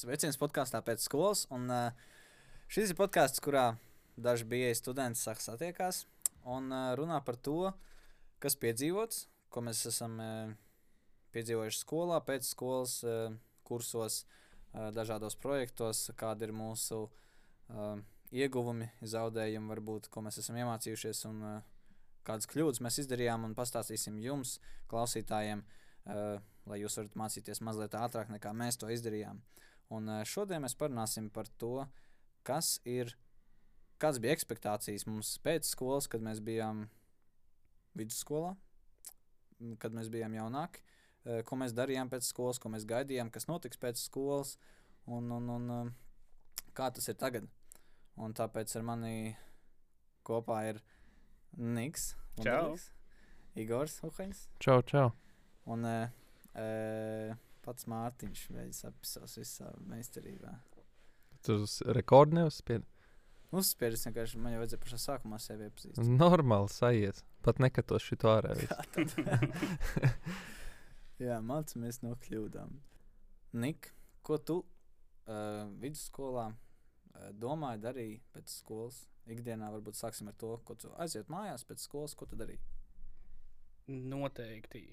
Sveiciens podkāstā pēc skolas. Un, uh, šis ir podkāsts, kurā daži bija studenti sāk satiekās un uh, runā par to, kas piedzīvots, ko mēs esam uh, piedzīvojuši skolā, pēc skolas uh, kursos, uh, dažādos projektos, kādi ir mūsu uh, ieguvumi, zaudējumi, varbūt, ko mēs esam iemācījušies un uh, kādas kļūdas mēs izdarījām un pastāstīsim jums, klausītājiem, uh, lai jūs varat mācīties mazliet ātrāk nekā mēs to izdarījām. Un uh, šodien mēs parunāsim par to, kas ir, kādas bija expectācijas mums pēc skolas, kad mēs bijām vidusskolā, kad mēs bijām jaunāki, uh, ko mēs darījām pēc skolas, ko mēs gaidījām, kas notiks pēc skolas un, un, un uh, kā tas ir tagad. Un tāpēc ar mani kopā ir Niks, Čau. Wunderliks, Igors Uhaņs Čau, čau. un e, e, pats Mārtiņš veids apsos visā meistarībā. Tu uz rekordu neuzspiedi. Uzspēris vienkārši man jau vajadzēja pašā sākumā sevi iepazīstināt. Normāli sajies. Pat nekatos šito ārā. Jā, mācāmies no kļūdām. Nik, ko tu uh, vidusskolā uh, domāji, darīji pēc skolas? Ikdienā varbūt sāksim ar to, ko tu aiziet mājās pēc skolas, ko tu darīji. Noteikti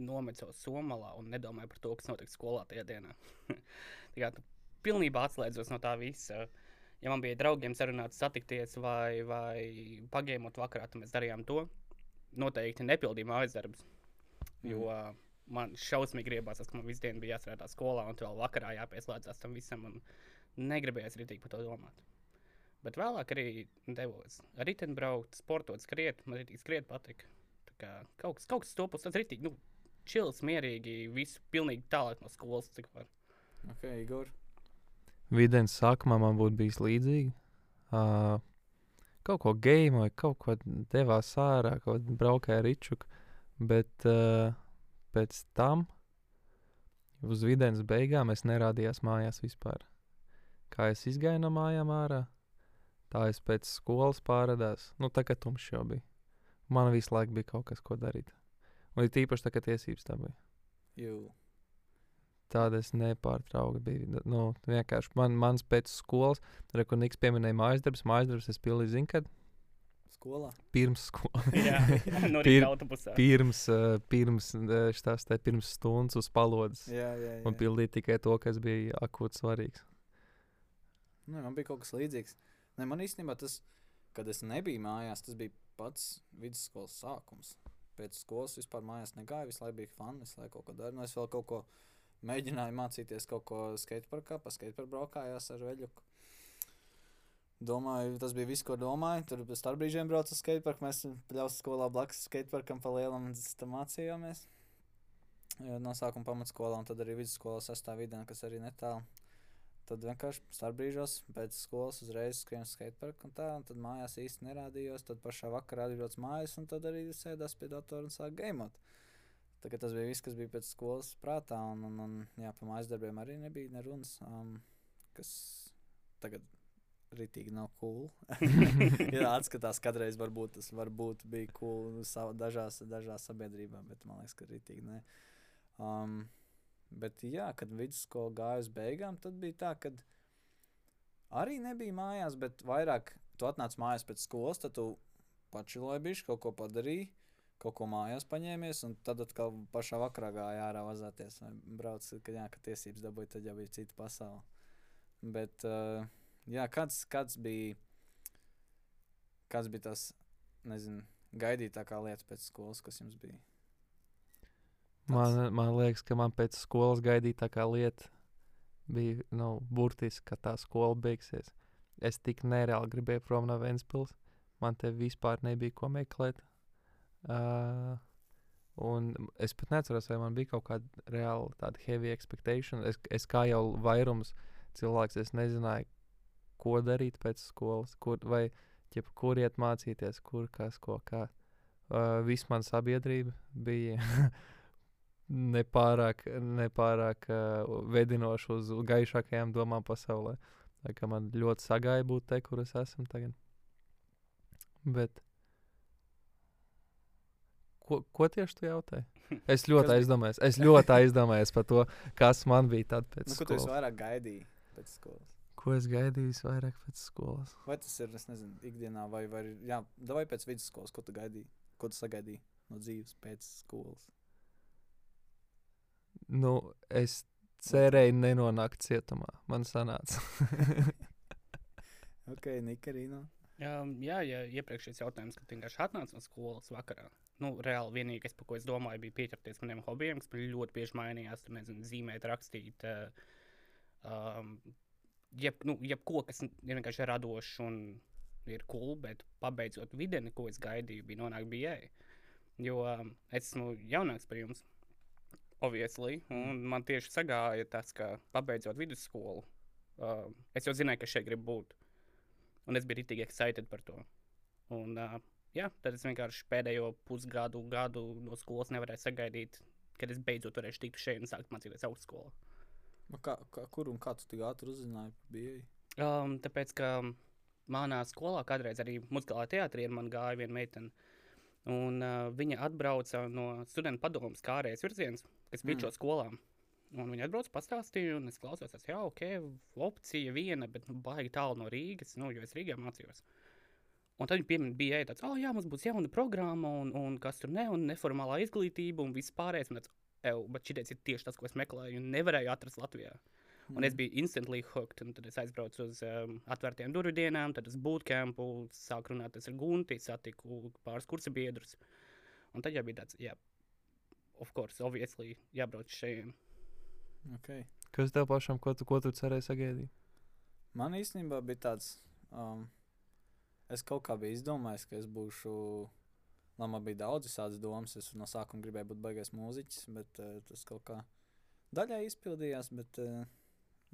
nometu savu somalā un nedomāju par to, kas notiks skolā tajā dienā. Tā kā tu pilnībā atslēdzos no tā visa. Ja man bija draugiem sarunāt, satikties vai, vai pagēmot vakarā, tad mēs darījām to. Noteikti nepildīju mājas darbus. Jo mm. man šausmīgi gribās, ka man visu dienu bija jāstrādā skolā, un vēl vakarā jāpieslēdzas tam visam. Negribējās arī par to domāt. Bet vēlāk arī devos riteņbraukt, braukt, sportot, skriet. Man arī skriet patika. Kā kaut kas, kaut kas stopus, tas rītīgi, nu, čils, mierīgi, visu pilnīgi tālāk no skolas, cik var. Ok, Igor. Videns sākumā man būtu bijis līdzīgi. Uh, kaut ko gēmoju, kaut ko devās ārā, kaut ko braukāju ar Ričuku. Bet uh, pēc tam uz videns beigām es nerādījos mājās vispār. Kā es izgāju no mājām ārā, tā es pēc skolas pārādās. Nu, tā kā tumšs jau bija. Man visu laiku bija kaut kas, ko darīt. Un it īpaši tā, ka tiesības tā bija. Jū. Tāda es nepārtraukti biju. Nu, vienkārši man, mans pēc skolas, rekurors pieminēja mājas darbus. Mājas darbus es pildīju, zinu, kad Skolā. pirms skolas. Jā, no Pir- rīta autobusā. pirms, uh, pirms, uh, šitās te pirms stundas uz palodzes. Jā, jā, jā. Un pildīju tikai to, kas bija akūti svarīgs. Nu, man bija kaut kas līdzīgs. Ne, man īstenībā tas, kad es nebiju mājās, tas bija pats vidusskolas sākums. Pēc skolas vispār mājās negāju, visu laiku bija fani, visu laiku kaut ko darīju. Nu, es vēl kaut ko mēģināju mācīties, kaut ko skateparkā, pa skateparku braukājās ar veļuku. Domāju, tas bija viss, ko domāju. Tur bez starp brīžiem braucu uz skateparku. Mēs pļaus skolā blakus skateparkam pa lielam mācījāmies. Jā, No sākuma pamatskolā un tad arī vidusskolā sastāvvidē, kas arī netālu. Tad vienkārši starpbrīžos pēc skolas uzreiz skrienu skateparku un tā, un tad mājās īsti nerādījos. Tad pašā vakarā atbraucu mājās, un tad arī sēdās pie datora un sāku gaimot. Tā kā tas bija viss, kas bija pēc skolas prātā, un, un, un jā, pa mājas darbiem arī nebija nerunas, um, kas tagad ritīgi nav cool. jā, atskatās, kādreiz varbūt tas varbūt bija cool sava, dažās, dažās sabiedrībās, bet man liekas, ka ritīgi ne. Um, Bet, jā, kad vidusskola gāja uz beigām, tad bija tā, ka arī nebija mājās, bet vairāk tu atnāc mājās pēc skolas, tad tu pačiloji bišķi, kaut ko padarīji, kaut ko mājās paņēmies, un tad atkal pašā vakarā gāja ārā vazāties. Brauc, ka, jā, ka tiesības dabūja, tad jau bija cita pasaule. Bet, uh, jā, kāds, kāds bija, kāds bija tas, nezinu, gaidītākā lieta pēc skolas, kas jums bija? Man, man liekas, ka man pēc skolas gaidītākā lieta bija nu, burtiski, ka tā skola beigsies. Es tik nereāli gribēju prom no Vēncpils. Man te vispār nebija ko meklēt. Uh, un es pat neatceros, vai man bija kaut kāda reāla tāda heavy expectation. Es, es kā jau vairums cilvēks, es nezināju, ko darīt pēc skolas, kur, vai ķip, kur iet mācīties, kur kas, ko kā. Uh, Viss man sabiedrība bija nepārāk, nepārāk uh, vedinoši uz gaišākajām domām pasaulē. Tā kā man ļoti sagāja būt te, kur es esmu tagad. Bet Ko, ko tieši tu jautāji? Es ļoti aizdomājos. Es ļoti aizdomājos par to, kas man bija tad pēc Nu, ko tu skolas. vairāk gaidīji pēc skolas? Ko es gaidīju visvairāk pēc skolas? Vai tas ir, es nezinu, ikdienā vai, vai jā, vai pēc vidusskolas, ko tu gaidīji? Ko tu sagaidīji no dzīves pēc skolas? Nu, es cerēju nenonākt cietumā. Man sanāca. Ok, Nikarīna. Um, jā, jā, iepriekšējais jautājums, kad vienkārši atnāca no skolas vakarā. Nu, reāli vienīgais, par ko es domāju, bija pieķerties maniem hobijiem, kas man ļoti bieži mainījās. Tur, nezinu, zīmēt, rakstīt. Uh, um, jeb, nu, jebko, kas ir vienkārši radošs un ir cool, bet pabeidzot videni, ko es gaidīju, bija nonākt BA. Jo um, es esmu jaunāks par jums, obviously, un man tieši sagāja tas, ka pabeidzot vidusskolu, uh, es jau zināju, ka šeit gribu būt. Un es biju rītīgi excited par to. Un, uh, jā, tad es vienkārši pēdējo pusgadu, gadu no skolas nevarēju sagaidīt, kad es beidzot varēšu tikt šeit un sākt mācīties augstskolā. Nu, Kā, kā, kur un kā tu tik ātri uzzināji par BA? Um, tāpēc, ka manā skolā kādreiz arī muzikālā teātrī ar mani gāja viena meitene. Un uh, viņa atbrauca no studentu padomus kā ārējais virziens, kas Mm. piečo skolām. Un viņa atbrauca, pastāstīja, un es klausos, tas jā, ok, opcija viena, bet nu, baigi tālu no Rīgas, nu, jo es Rīgā mācījos. Un tad viņi piemin, bija tāds, oh, jā, mums būs jauna programma, un, un kas tur ne, un neformālā izglītība, un viss pārējais. Un tāds, ew, bet šis ir tieši tas, ko es meklēju, un nevarēju atrast Latvijā. Un Mm. es biju instantly hooked. un Tad es aizbraucu uz um, atvērtiem durvju dienām, tad uz bootcampu, sāku runāt ar Gunti, satiku pāris kursa biedrus. Un tad jau bija tāds, jā, of course, obviously, jābrauc šeit. Okay. Kas tev pašam, ko tu, ko tu cerēji sagaidīt? Man īstenībā bija tāds, um, es kaut kā biju izdomājis, ka es būšu. Lai man bija daudz visādas domas, es no sākuma gribēju būt baigais mūziķis, bet uh, tas kaut kā daļai izpildījās, bet uh,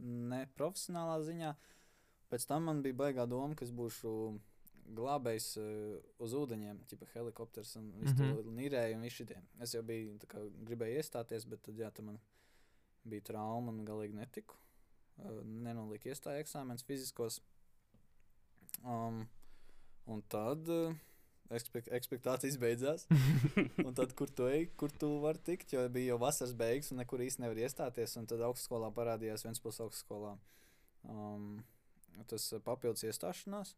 ne profesionālā ziņā. Pēc tam man bija baigā doma, ka es būšu glābējs uh, uz ūdeņiem, tipa helikopters un visu mm Mhm. -hmm. to nīrēju un visu šitiem. Es jau biju tā kā, gribēju iestāties, bet tad jā, tad man bija trauma un galīgi netiku. Uh, nenolika iestāju eksāmenus fiziskos. Um, un tad uh, ekspek ekspektācijas beidzās. un tad, kur tu ej, kur tu vari tikt, jo bija jau vasaras beigas un nekur īsti nevar iestāties. Un tad augstskolā parādījās Ventspils augstskolā um, tas uh, papildus iestāšanās.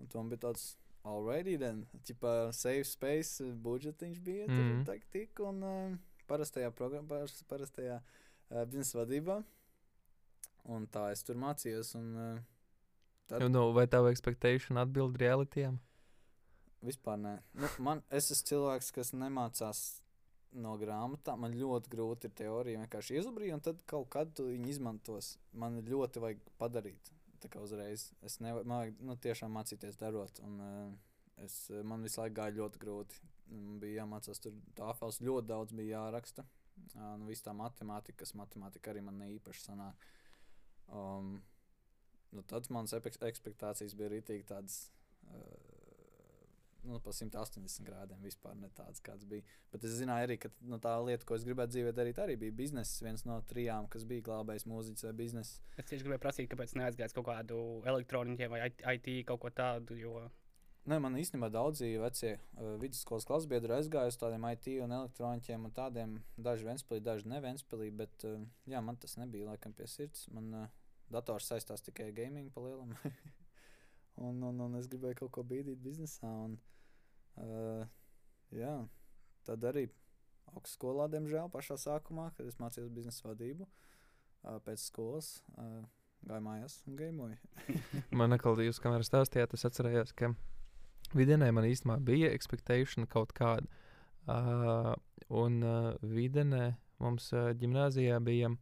Un tam bija tāds, already then, tipā safe space, uh, budžetiņš bija, tur Mhm. tā tik un uh, parastajā programmā, parastajā uh, biznesa vadībā. Un tā es tur mācījos. Un, uh, tad Nu, nu, vai tava expectation atbild realitiem? vispār nē. Nu, man, es esmu cilvēks, kas nemācās no grāmatām. Man ļoti grūti ir teorija vienkārši izubrīt, un tad kaut kad tu viņu izmantos. Man ļoti vajag padarīt. Tā kā uzreiz. Es nevaru, man vajag nu, tiešām mācīties darot. Un, uh, es, man visu laiku gāja ļoti grūti. Man bija jāmācās tur tāfels, ļoti daudz bija jāraksta. Nu, viss tā matemātika, kas matemātika arī man ne īpaši sanāk. Um, nu, tad manas ekspektācijas bija rītīgi tādas. Uh, Nu, pa 180 grādiem vispār ne tāds, kāds bija. Bet es zināju arī, ka nu, tā lieta, ko es gribētu dzīvē darīt, arī bija biznesa. Viens no trijām, kas bija glābējs mūziķis vai biznesa. Es tieši gribēju prasīt, kāpēc neaizgājis kaut kādu elektroniķiem vai IT kaut ko tādu, jo Nē, man īstenībā daudzi vecie uh, vidusskolas klases biedri aizgāja uz tādiem IT un elektroniķiem un tādiem. Daži Ventspīlī, daži ne Ventspīlī, bet uh, jā, man tas nebija laikam pie sirds. Man uh, dators saistās tikai ar gaming pa lielam. un, un, un es gribēju kaut ko bīdīt biznesā. Un, uh, jā, tad arī augstskolā, diemžēl, pašā sākumā, kad es mācījos biznesa vadību, uh, pēc skolas uh, gāju mājās un gameoju. Man atkal, jūs kamēr stāstījāt, es atcerējos, ka vidienē man īstenībā bija expectation kaut kāda. Uh, un uh, vidienē mums uh, gimnājā bija.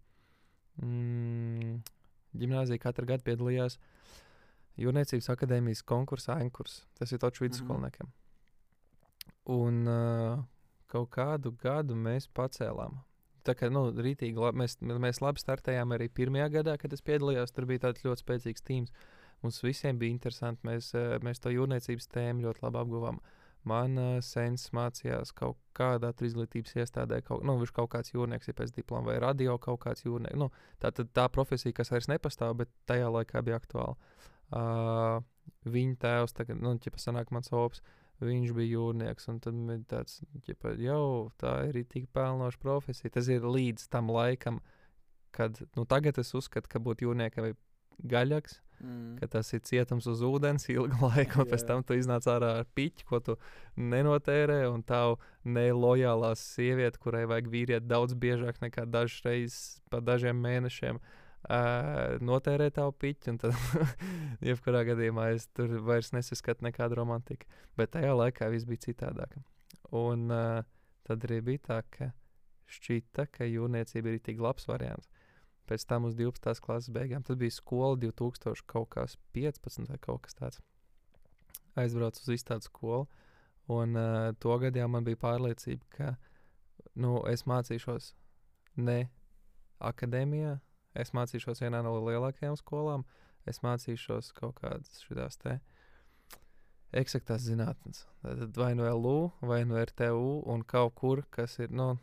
Mm, Gimnāzija katru gadu piedalījās Jūrniecības akadēmijas konkursā Ankurs. Tas ir taču vidusskolniekiem. Un uh, kaut kādu gadu mēs pacēlām. Tā kā nu, rītīgi, labi, mēs, mēs labi startējām arī pirmajā gadā, kad es piedalījos. Tur bija tāds ļoti spēcīgs tīms. Mums visiem bija interesanti. Mēs, mēs to jūrniecības tēmu ļoti labi apguvām. Man uh, sens mācījās kaut kādā izglītības iestādē, kaut, nu, viņš kaut kāds jūrnieks ir pēc diploma vai radio kaut kāds jūrnieks. Nu, tā tad tā profesija, kas vairs nepastāv, bet tajā laikā bija aktuāla. Uh, viņa tēvs, tagad, nu, ķipa sanāk mans ops, viņš bija jūrnieks. Un tad bija tāds, ģipa, jau tā ir tik pelnoša profesija. Tas ir līdz tam laikam, kad nu, tagad es uzskatu, ka būt jūrniekam ir gaļāks. Mm. Ka tas ir cietums uz ūdens ilgu laiku, un pēc Jā. tam tu iznāc ārā ar piķi, ko tu nenotērē. Un tā nelojālā sieviete, kurai vajag vīrieti daudz biežāk nekā dažas reizes pa dažiem mēnešiem, uh, notērē tavu piķi. un Tad, jebkurā gadījumā, es tur vairs nesaskatu nekādu romantiku. Bet tajā laikā viss bija citādāk. Un uh, tad arī bija tā, ka šķita, ka jūrniecība ir tik labs variants. Pēc tam uz 12. klases beigām tad bija skola 2015 vai kaut kas tāds. Aizbraucu uz izstādes skolu, un uh, to gadā man bija pārliecība, ka nu, es mācīšos ne akadēmijā, es mācīšos vienā no lielākajām skolām, es mācīšos kaut kādas šīs te eksaktās zinātnes. Tad vai nu LU, vai nu RTU, un kaut kur, kas ir, nu,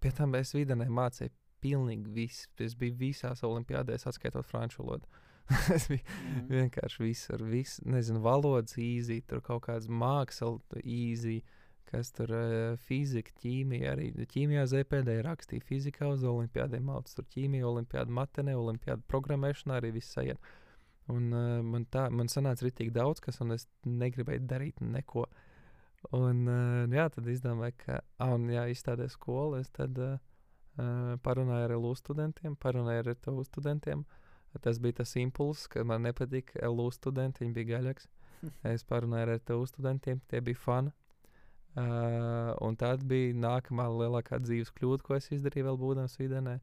pie tam es videnē mācīju pilnīgi viss. Es biju visās olimpiādēs, atskaitot franču valodu. es biju Mm. vienkārši visur, vis, nezinu, valodas īzī, tur kaut kāds māksla īzī, kas tur uh, fizika, ķīmija arī. Ķīmijā ZPD rakstīja fizikā uz olimpiādiem, mācīja tur ķīmiju, olimpiādu matenē, olimpiādu programmēšanā arī viss sajiet. Un uh, man tā, man sanāca ritīgi daudz kas, un es negribēju darīt neko. Un uh, jā, tad izdomāju, ka, ah, un jā, izstādē skolu, es tad uh, parunāju ar LU studentiem, parunāju ar TU studentiem. Tas bija tas impulss, ka man nepatīk LU studenti, viņi bija gaļāks. Es parunāju ar TU studentiem, tie bija fani. Uh, un tad bija nākamā lielākā dzīves kļūda, ko es izdarīju, vēl būdams videnē.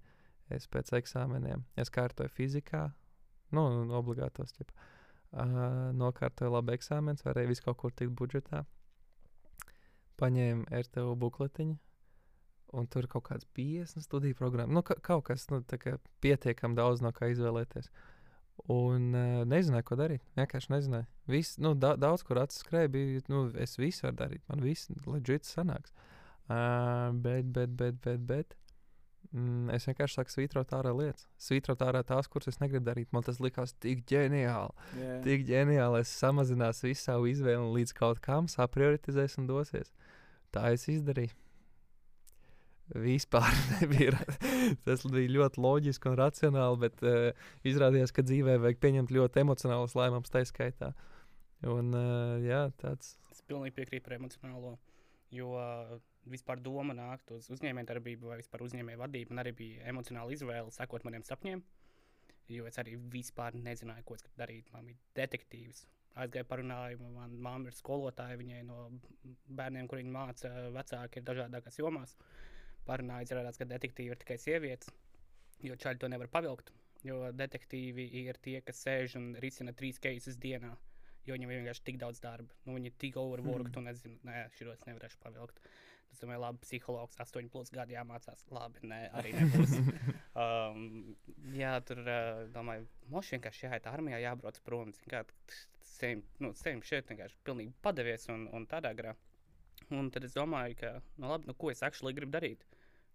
Es pēc eksāmeniem, es kārtoju fizikā, nu, obligātos, ķip, uh, nokārtoju labi eksāmenus, varēju visu kaut kur tikt budžetā. Paņēmu RTU bukletiņu, un tur kaut kāds 50 studiju programmas. Nu, ka, kaut kas nu, pietiekami daudz no kā izvēlēties. Un uh, nezināju, ko darīt. Vienkārši nezināju. Vis, nu, da, daudz kur atskrēja, bija, nu, es visu varu darīt. Man viss leģitīvi sanāks. Uh, bet, bet, bet, bet, bet. Mm, es vienkārši sāku svītrot ārā lietas. Svītrot ārā tās, kuras es negribu darīt. Man tas likās tik ģeniāli. Jā. Tik ģeniāli. Es samazināšu visu savu izvēli un līdz kaut kam saprioritizēs un dosies. Tā es izdarīju. Vispār nebija. Tas bija ļoti loģiski un racionāli, bet uh, izrādījās, ka dzīvē vajag pieņemt ļoti emocionālus lēmumus, tā skaitā. Un, uh, jā, tāds Es pilnīgi piekrītu par emocionālo. Jo uh, vispār doma nākt uz uzņēmējdarbību vai vispār uzņēmēju vadību. Man arī bija emocionāla izvēle, sekot maniem sapņiem. Jo es arī vispār nezināju, ko darīt. Man bija detektīvs. Aizgāju parunāju, man mamma ir skolotāja. Viņai no bērniem, kuriem māca vecāki, ir dažādākās jomās. Parunāju, izrādās, ka detektīvi ir tikai sievietes. Jo čaļi to nevar pavilkt. Jo detektīvi ir tie, kas sēž un risina trīs cases dienā jo viņam vienkārši tik daudz darba. Nu, viņi tik overworked, Mhm. un es zinu, nē, šos nevarēšu pavilkt. Es domāju, labi, psihologs, 8 plus gadi jāmācās. Labi, nē, arī nebūs. um, jā, tur, uh, domāju, moši vienkārši jāiet armijā, jābrauc prom. same, nu, šeit vienkārši pilnīgi padevies un, un tādā garā. Un tad es domāju, ka, nu, labi, nu, ko es actually gribu darīt?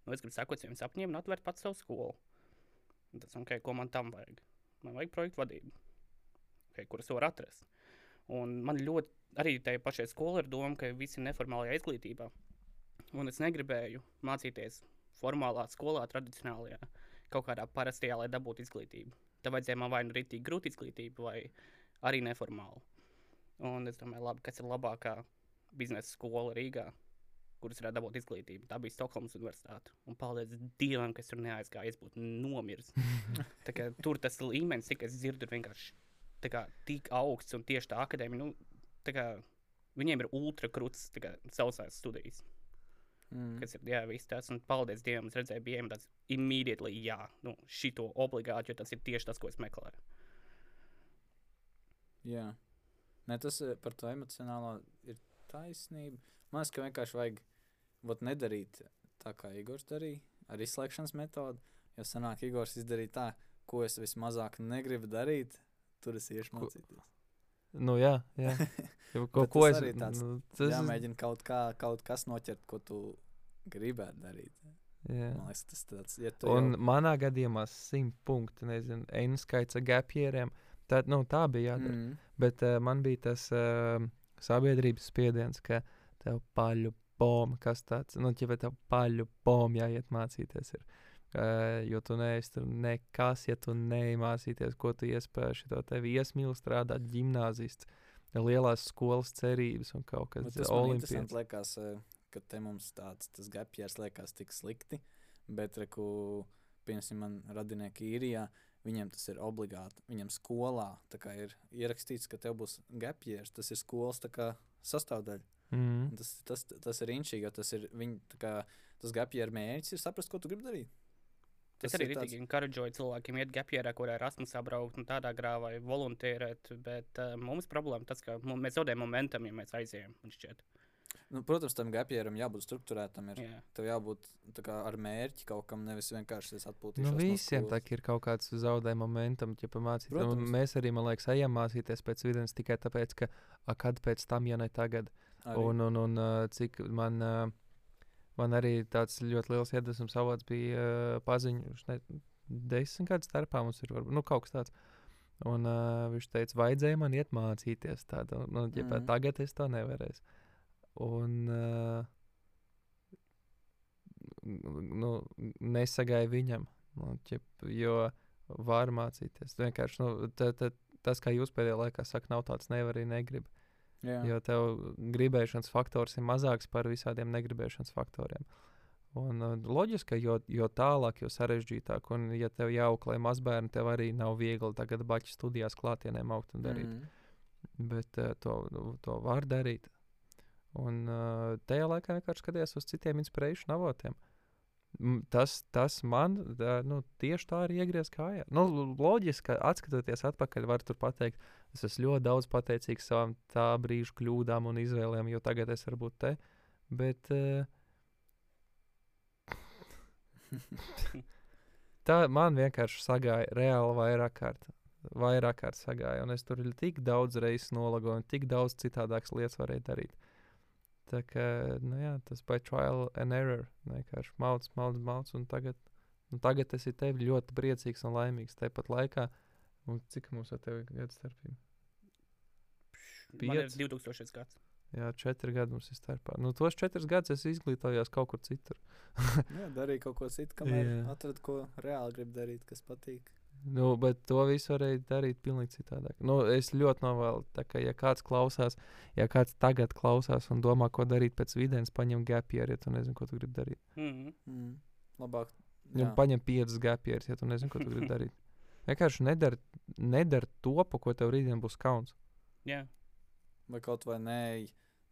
Nu, es gribu sekot saviem sapņiem un atvērt pats savu skolu. Un tas, okay, ko man tam vajag? Man vajag projektu vadību, okay, kuras var atrast. Un man ļoti arī tajā pašā skolā ir doma, ka visi ir neformālajā izglītībā. Un es negribēju mācīties formālā skolā, tradicionālajā, kaut kādā parastajā, lai dabūtu izglītību. Tad vajadzēja man vai nu rītīgi grūti izglītību, vai arī neformālu. Un es domāju, labi, kas ir labākā biznesa skola Rīgā, kuras varētu dabūt izglītību. Tā bija Stokholmas Universitāte. Un paldies Dievam, ka es tur neaizgāju, es būtu nomiris. Kā tur tas līmenis, cik es dzirdu, ir vienkārši kā, tik augsts un tieši tā akadēmija. Nu, tā kā, viņiem ir ultra krūts sausās studijas, Mm. kas ir jā, viss tas. Un paldies Dievam, es redzēju, bija tāds immediately, jā, nu, šito obligāti, jo tas ir tieši tas, ko es meklēju. Jā. Nē, tas eh, par to emocionālo ir taisnība. Man liekas, ka vienkārši vajag vat, nedarīt tā, kā Igors darīja, ar izslēgšanas metodi. Jo sanāk, Igors izdarīja tā, ko es vismazāk negribu darīt. Tur es iešu mācīties. Nu, jā, jā. Jau Ko, ko es arī tāds nu, tas, Jāmēģina kaut, kā, kaut kas noķert, ko tu gribētu darīt. jā. Man liekas, tas tāds ja tu Un jau, manā gadījumā simt punkti, nezinu, N skaits ar gapieriem. Tā, nu, tā bija jādara. mm, Bet uh, man bija tas uh, sabiedrības spiediens, ka tev paļu pom, kas tāds, nu, ja tev paļu pom jāiet mācīties. Ir. Uh, jo tu neesi tur nekas, ja tu neimācīties, ko tu iespēji, to tevi iesmīli strādāt gimnāzists, lielās skolas cerības un kaut kas tāds - olimpiskais. Liekas, ka te mums tāds gapjērs liekas tik slikti, bet, reku, piemēram, man radinieki īrijā, viņiem tas ir obligāti. Viņam skolā ir ierakstīts, ka tev būs gapjērs, tas ir skolas sastāvdaļa. Mm. Tas, tas, tas ir inčīgi, jo tas ir viņa, kā, tas gapjēra mērķis ir saprast, ko tu gribi darīt. Tas es arī tāds... tik encouragēju cilvēkiem iet gapjērā, kur ir Erasmus apbraukt un tādā grā vai voluntērēt, bet uh, mums problēma tas, ka mums, mēs zaudējam momentum, ja mēs aizējam, man šķiet. Nu, protams, tam gapjēram jābūt struktūrētam. Ir. Yeah. Tev jābūt kā, ar mērķi kaut kam, nevis vienkārši atpūtīties. Nu, visiem no tā ir kaut kāds zaudējuma momentum, ja pamācīt. Nu, mēs arī, man liekas, ejam mācīties pēc vidus tikai tāpēc, ka a, kad pēc tam, ja ne tagad. Arī. Un, un, un uh, cik man. Uh, Man arī tāds ļoti liels iedvesmas avots bija uh, paziņš, ne, desmit gadu starpā mums ir varbūt, nu, kaut kas tāds. Un uh, viņš teica, vajadzēja man iet mācīties tādu, nu, ja mm -hmm. tagad es to nevarēšu. Un uh, nu, nesagāja viņam, nu, ķip, jo var mācīties. Vienkārši nu, tā, tā, tas, kā jūs pēdējā laikā sakāt, nav tāds nevar arī negrib. Jā. Jo tev gribēšanas faktors ir mazāks par visādiem negribēšanas faktoriem. Un, uh, loģiski, jo, jo tālāk, jo sarežģītāk, un, ja tev jāauklē mazbērni, tev arī nav viegli tagad baļķi studijās klātienē augt un darīt. Mm. Bet uh, to, to var darīt. Un uh, tajā laikā vienkārši skaties uz citiem inspirēšanas avotiem. Tas, tas man tā, nu, tieši tā arī iegriez kājā. Nu, loģiski, ka atskatoties atpakaļ, var tur pateikt, Es esmu ļoti daudz pateicīgs savām tā brīža kļūdām un izvēlēm, jo tagad es varu būt te. Bet uh, tā man vienkārši sagāja reāli vairāk kārt. Vairāk kārt sagāja, un es tur tik daudz reizes nolagoju, un tik daudz citādākas lietas varēju darīt. Tā kā nu jā, tas bija trial and error. Vienkārši mauc, mauc, mauc, un tagad, un tagad es esmu tevi ļoti priecīgs un laimīgs. Tāpat laikā, un cik mums ar tevi gadu starpība? Ir 2000 gads. Jā, četri gadi mums ir starpā. Nu, tos četrus gadus es izglītojos kaut kur citur. jā, darīju kaut ko citu, kamēr atradu, ko reāli gribu darīt, kas patīk. Nu, bet to visu varēja darīt pavisam citādāk. Nu, es ļoti novēlu, ka, ja kāds klausās, ja kāds tagad klausās un domā, ko darīt pēc videns, paņem gapieru, ja tu nezini, ko tu gribi darīt. Mm -hmm. mm. Labāk. Ja paņem piecas gapierus, ja tu nezini, ko tu gribi darīt. Vienkārši nedara nedar to, pa ko tev rītdien būs kauns. Yeah vai kaut vai nē,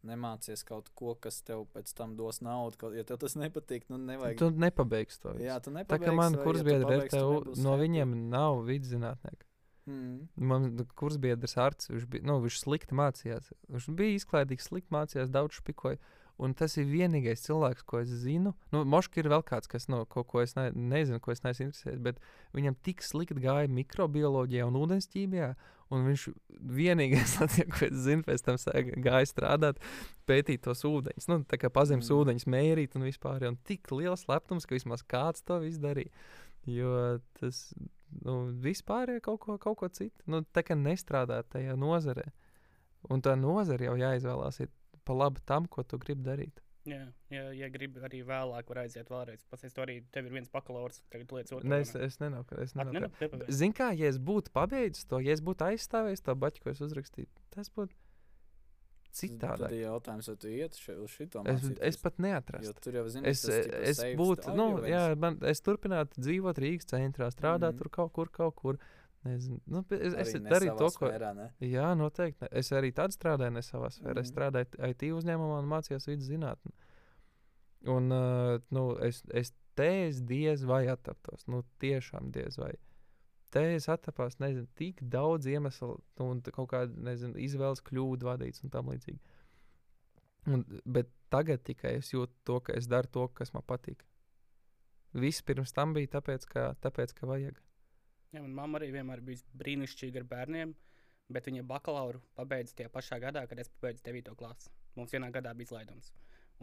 nemācies kaut ko, kas tev pēc tam dos naudu. Kaut, ja tev tas nepatīk, nu nevajag. Tu nepabeigsi to. Visu. Jā, tu nepabeigsi. Tā kā man kursbiedri ja ir, tev, no viņiem nav vidzinātnieki. Mm. Man kursbiedrs Arts, viņš, bija, nu, viņš slikti mācījās. Viņš bija izklaidīgs, slikti mācījās, daudz špikoja. Un tas ir vienīgais cilvēks, ko es zinu. Nu, Moškā ir vēl kāds, kas no kaut ko es ne, nezinu, ko es neesmu interesējies, bet viņam tik slikti gāja mikrobioloģijā un ūdensķīmijā. Un viņš vienīgais, ko es zinu, pēc tam gāja strādāt, pētīt tos ūdeņus. Nu, tā kā pazemes mm. ūdeņus mērīt un vispār. Un tik liels lepnums, ka vismaz kāds to izdarīja. Jo tas nu, vispār ir kaut ko, kaut ko citu. Nu, tā kā nestrādāt tajā nozarē. Un tā nozare jau jāizvēlās pa labi tam, ko tu gribi darīt. Jā, ja, ja gribi arī vēlāk, var aiziet vēlreiz. To arī, tev ir viens bakalaurs, tagad lietas otru. Ne, es, es nenāku, es nenāku. Zini kā, ja es būtu pabeidzis to, ja es būtu aizstāvējis to baķu, ko es uzrakstīju, tas būtu citādāk. Tad ir jautājums, vai tu iet uz šito mācīties? Es, es pat neatrastu. Jo tur jau zini, es, es būtu, nu, jā, man, es turpinātu dzīvot Rīgas centrā, strādāt mm -hmm. tur kaut kur, kaut kur. Nezinu. Nu, es es darīju to, ko. Sfērā, ne? jā, noteikti. Es arī tādu strādāju, ne savā sfērā. Mm. Es strādāju IT uzņēmumā un mācījos vidus zinātnē. Un uh, nu, es, es te es diez vai attaptos. Nu, tiešām diez vai. Te es attapos, nezinu, tik daudz iemeslu un kaut kādu, nezinu, izvēles kļūdu vadīts un tam līdzīgi. Un, bet tagad tikai es jūtu to, ka es daru to, kas man patīk. Viss pirms tam bija tāpēc, ka, tāpēc, ka vajag. Jā, man mamma arī vienmēr bija brīnišķīga ar bērniem, bet viņa bakalauru pabeidza tajā pašā gadā, kad es pabeidzu 9. klasi. Mums vienā gadā bija izlaidums.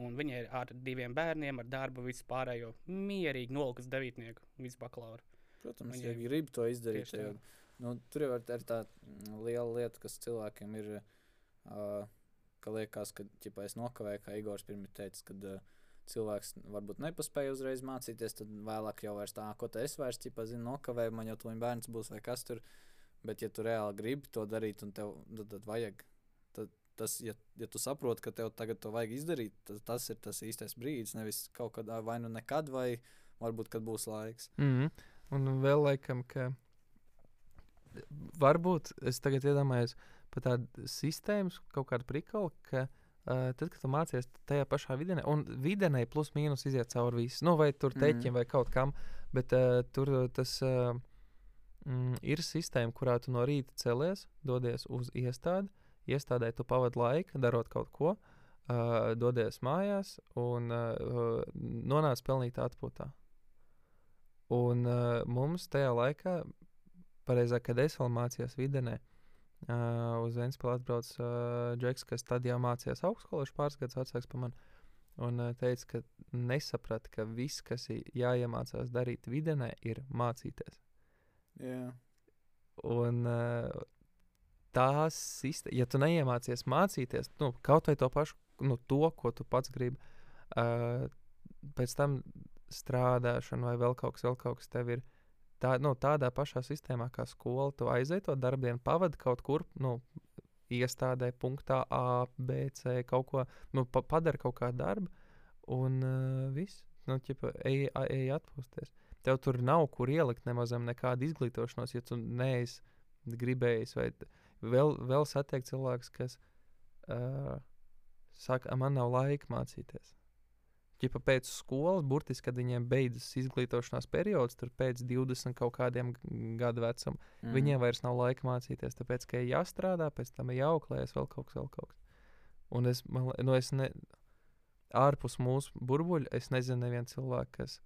Un viņa ir ar diviem bērniem, ar darbu, visu pārējo mierīgi nolikus devītnieku, visu bakalauru. Protams, viņa, ja grib to izdarīt, tad nu, tur jau ir tā liela lieta, kas cilvēkiem ir. Uh, ka liekas, ka ķipa, es nokavēju, kā Igors pirms teica, kad uh, cilvēks varbūt nepaspēja uzreiz mācīties, tad vēlāk jau vairs tā, ko te es vairs ķipa, zinu, nokavēju, man jau to bērns būs vai kas tur. Bet, ja tu reāli gribi to darīt, un tev tad, tad vajag, tad tas, ja, ja tu saproti, ka tev tagad to vajag izdarīt, tad tas ir tas īstais brīdis. Nevis kaut kādā vai nu nekad, vai varbūt, kad būs laiks. Mm -hmm. Un vēl laikam, ka varbūt es tagad iedomājos par tādu sistēmu, kaut kādu prikolu, ka uh, tad, kad tu mācies tajā pašā vidienē, un vidienē plus mīnus iziet cauri visu, nu, vai tur teķim mm. vai kaut kam, bet uh, tur tas uh, mm, ir sistēma, kurā tu no rīta celies, dodies uz iestādi, iestādē tu pavadi laiku, darot kaut ko, uh, dodies mājās un uh, nonāc pelnīt atpūtā. Un uh, mums tajā laikā, pareizāk, kad es vēl mācījos vidienē, uh, uz Vēnspili atbrauc uh, Džeks, kas tad jau mācījās augstskolā, viņš pāris gadus vecāks par mani. Un uh, teica, ka nesaprata, ka viss, kas ir jāiemācās darīt vidienē, ir mācīties. Yeah. Un uh, tās sistēmas, ja tu neiemācies mācīties, nu, kaut vai to pašu, nu, to, ko tu pats gribi, uh, pēc tam strādāšana vai vēl kaut kas, vēl kaut kas tev ir. Tā, nu, tādā pašā sistēmā kā skola, tu aizej to darbdienu, pavadi kaut kur, nu, iestādē, punktā A, B, C, kaut ko, nu, pa, padara kaut kādu darbu, un uh, viss, nu, ķipa, ej, ej atpūsties. Tev tur nav kur ielikt nemazam nekādu izglītošanos, ja tu neesi gribējis, vai vēl, vēl satiek cilvēks, kas uh, saka, man nav laika mācīties ģipa pēc skolas, burtiski, kad viņiem beidzas izglītošanās periods, tur pēc 20 kaut kādiem gadu vecuma, mm. viņiem vairs nav laika mācīties, tāpēc, ka ir jāstrādā, pēc tam ir jāauklējas vēl kaut kas, vēl kaut kas. Un es, man, nu, es ne, ārpus mūsu burbuļa, es nezinu nevienu cilvēku, kas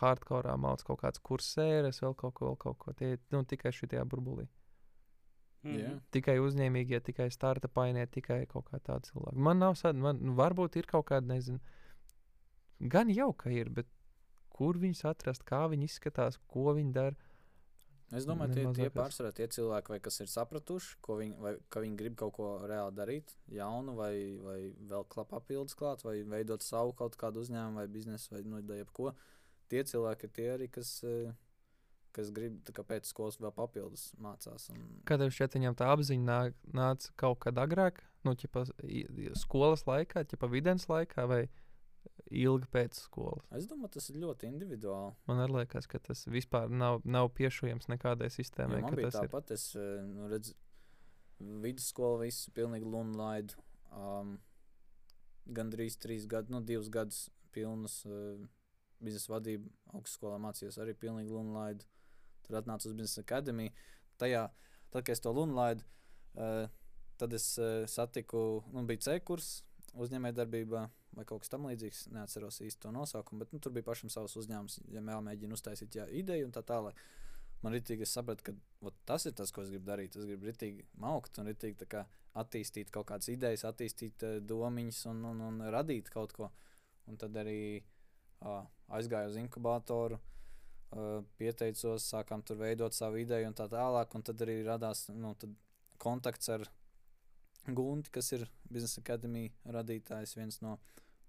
hardcore mācās kaut kādas kursēras, vēl kaut ko, vēl kaut ko. Tie nu, tikai šitajā burbulī. Mm -hmm. Tikai uzņēmīgie, tikai starta painie, tikai kaut kā tāda cilvēka. Man nav, man nu, varbūt ir kaut kāda, nezinu, Gan jau ka ir, bet kur viņus atrast, kā viņi izskatās, ko viņi dara. Es domāju, tie, tie pārsvarā tie cilvēki, vai, kas ir sapratuši, viņi, vai, ka viņi grib kaut ko reāli darīt, jaunu, vai, vai vēl papildus klāt, vai veidot savu kaut kādu uzņēmumu, vai biznesu, vai nu, jebko. Tie cilvēki ir tie arī, kas, eh, kas grib kā, pēc skolas vēl papildus mācās. Un... Kad tev šķiet, viņam tā apziņa nāk, nāca kaut kad agrāk, nu, ķipa, skolas laikā, ķipa videns laikā, vai ilgi pēc skolas. Es domāju, tas ir ļoti individuāli. Man liekas, ka tas vispār nav, nav piešķirams nekādai sistēmai. Man bija tāpat, ir. es eh, nu, redzu, vidusskolu visu pilnīgi lunu laidu. Um, Gan drīz trīs gadus, nu, divus gadus pilnus uh, biznesa vadību augstskolā mācījos arī pilnīgi lunu laidu. Tur atnācu uz biznesa akadēmiju. Tajā, tad, kad es to lunu laidu, uh, tad es uh, satiku, nu, bija C kurs uzņēmējdarbībā vai kaut kas tamlīdzīgs. Neatceros īsti to nosaukumu, bet nu, tur bija pašam savs uzņēmums, ja mēģina uztaisīt jā, ideju un tā tālāk. Man es sapratu, ka ot, tas ir tas, ko es gribu darīt. Es gribu rītīgi maukt un rītīgi kā, attīstīt kaut kādas idejas, attīstīt uh, domiņas un, un, un radīt kaut ko. Un tad arī uh, aizgāju uz inkubatoru, uh, pieteicos, sākām tur veidot savu ideju un tā tālāk. Un tad arī radās nu, kontakts ar Gunti, kas ir biznesa akadēmija radītājs, viens no.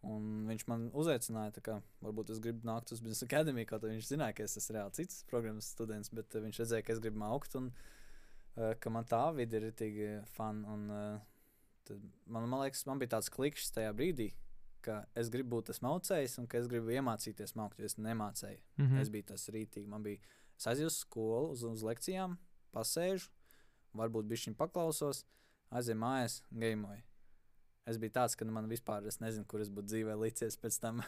Un viņš man uzaicināja, ka varbūt es gribu nākt uz biznesa akadēmiju, kaut arī viņš zināja, ka es esmu reāli cits programmas students, bet uh, viņš redzēja, ka es gribu augt un uh, ka man tā vide ir rītīgi fun. Un, uh, man, man liekas, man bija tāds klikšķis tajā brīdī, ka es gribu būt tas maucējs un ka es gribu iemācīties maukt, jo es nemācēju. Mm -hmm. Es biju tas rītīgi. Man bija, uz skolu, uz, uz lekcijām, pasēžu, varbūt bišķiņu paklausos aizēju mājās, gameoju. Es biju tāds, ka nu, man vispār es nezinu, kur es būtu dzīvē licies pēc tam.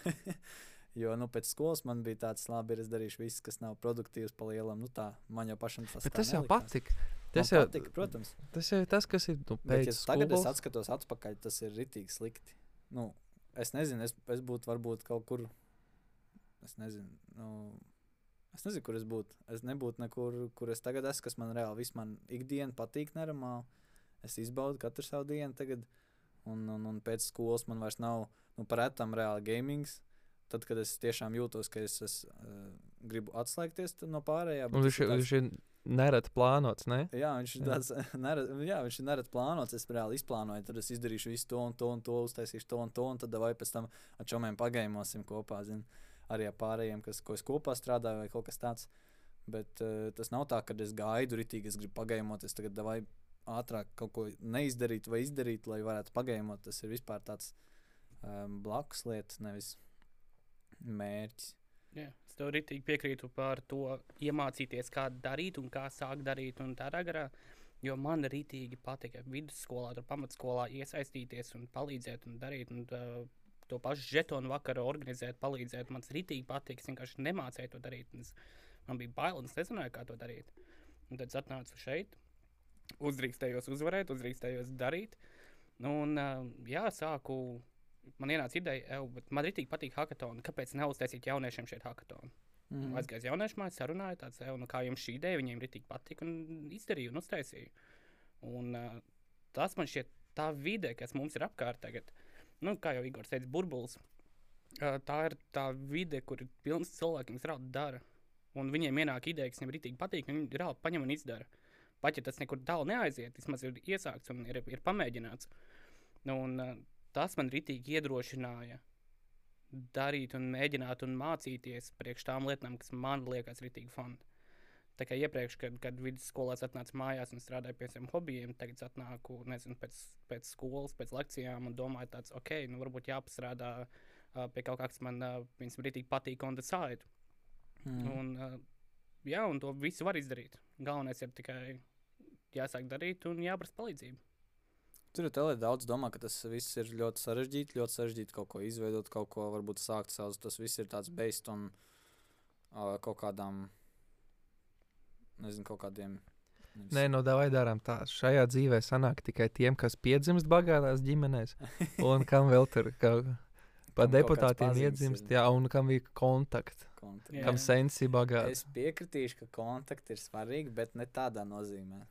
jo nu, pēc skolas man bija tāds, labi, es darīšu visu, kas nav produktīvs, pa lielam. Nu, tā, man jau pašam tas Bet tas jau patika. Tas jau, patika, protams. tas jau ir tas, kas ir nu, Bet, pēc ja tagad es skolas. atskatos atpakaļ, tas ir ritīgi slikti. Nu, es nezinu, es, es būtu varbūt kaut kur. Es nezinu, nu, es nezinu, kur es būtu. Es nebūtu nekur, kur es tagad esmu, kas man reāli viss man ikdiena patīk neramāli. Es izbaudu katru savu dienu tagad, un, un, un pēc skolas man vairs nav nu, parētam reāli gamings. Tad, kad es tiešām jūtos, ka es, es uh, gribu atslēgties no pārējā, viņš, ir viņš ir nereti plānots, ne? Jā, viņš ir tāds nerad, jā, viņš ir nereti plānots. Es reāli izplānoju, tad es izdarīšu visu to un to un to, uztaisīšu to un to, un tad vai pēc tam ar čomiem pagaimosim kopā. Zin, arī ar pārējiem, kas, ko es kopā strādāju, vai kaut kas tāds. Bet uh, tas nav tā, ka es gaidu ritīgi, es gribu pagaimoties. Tagad vai ātrāk kaut ko neizdarīt vai izdarīt, lai varētu pagaimot. Tas ir vispār tāds um, blakus lietas, nevis mērķis. Jā, es tev rītīgi piekrītu par to iemācīties, kā darīt un kā sākt darīt tādā garā. Jo man rītīgi patika vidusskolā, tur pamatskolā iesaistīties un palīdzēt un darīt. Un, uh, to pašu žetonu vakaru organizēt, palīdzēt. Man tas rītīgi patika. Es vienkārši nemācīju to darīt. Es, man bija bail, un es nezināju, kā to darīt. Un tad es atnācu šeit, uzdrīkstējos uzvarēt, uzdrīkstējos darīt. Nu, un, uh, jā, sāku man ienāca ideja, "Ew, bet man arī patīk hackathon. Kāpēc neuztaisīt jauniešiem šeit hackathon? Mm. Aizgāju uz jauniešu māju, sarunāju, tāds, "Ew, nu, kā jums šī ideja, viņiem arī patika un izdarīju un uztaisīju. Un, uh, tas man šķiet tā vide, kas mums ir apkārt tagad, nu, kā jau Igors teica, burbulis. Uh, tā ir tā vide, kur ir pilns cilvēkiem, kas reāli dara. Un viņiem ienāk ideja, kas viņiem rītīgi patīk, un viņi reāli paņem un izdara. Pat ja tas nekur tālu neaiziet, vismaz ir iesākts un ir, ir pamēģināts. Nu, un, uh, tas man rītīgi iedrošināja darīt, un mēģināt un mācīties priekš tām lietām, kas man liekas rītīgi fani. Tā kā iepriekš, kad, kad vidusskolās atnāca mājās un strādāja pie saviem hobijiem, tagad atnāku nezinu, pēc, pēc skolas, pēc lekcijām un domāju, tāds, ok, nu varbūt jāpastrādā uh, pie kaut kā, kas man uh, rītīgi patīk on the side. Mm. Un, uh, jā, un to visu var izdarīt. Galvenais ir tikai jāsāk darīt un jāprasa palīdzību. Tur ir tādēļ daudz domā, ka tas viss ir ļoti sarežģīti. Ļoti sarežģīti kaut ko izveidot, kaut ko varbūt sākt savus. Tas viss ir tāds based on uh, kaut kādām, nezinu, kaut kādiem. nevis- Nē, no vai darām tā. Šajā dzīvē sanāk tikai tiem, kas piedzimst bagātās ģimenēs, un kam vēl tur kaut Kam pa deputātiem iedzimst, jā, un kam ir kontakti. Jā. kam sensi bagāti. Es piekritīšu, ka kontakti ir svarīgi, bet ne tādā nozīmē.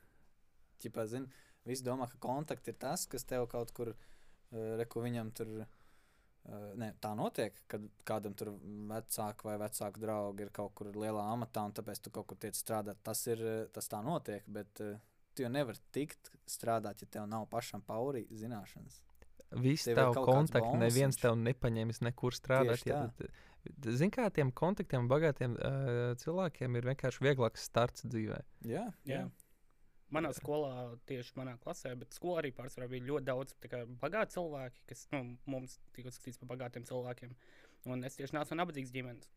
Ķipā, zin, visi domā, ka kontakti ir tas, kas tev kaut kur, uh, reku viņam tur. Uh, ne, tā notiek, kad kādam tur vecāki vai vecāku draugi ir kaut kur lielā amatā, un tāpēc tu kaut kur tiec strādāt. Tas, ir, uh, tas tā notiek, bet tu jau nevari tikt strādāt, ja tev nav pašam paurī zināšanas. Visi Tev kāds kontakti, neviens bonusiņš. tev nepaņems nekur strādāt. Ja, tu- Zini, kā tiem kontaktiem, bagātiem uh, cilvēkiem ir vienkārši vieglāks starts dzīvē. Jā, Jā. Manā skolā, tieši manā klasē, bet skolā arī pārsvarā bija ļoti daudz bagāti cilvēki, kas nu, mums tika uzskatīts par bagātiem cilvēkiem. Un es tieši nācu no nabadzīgas ģimenes.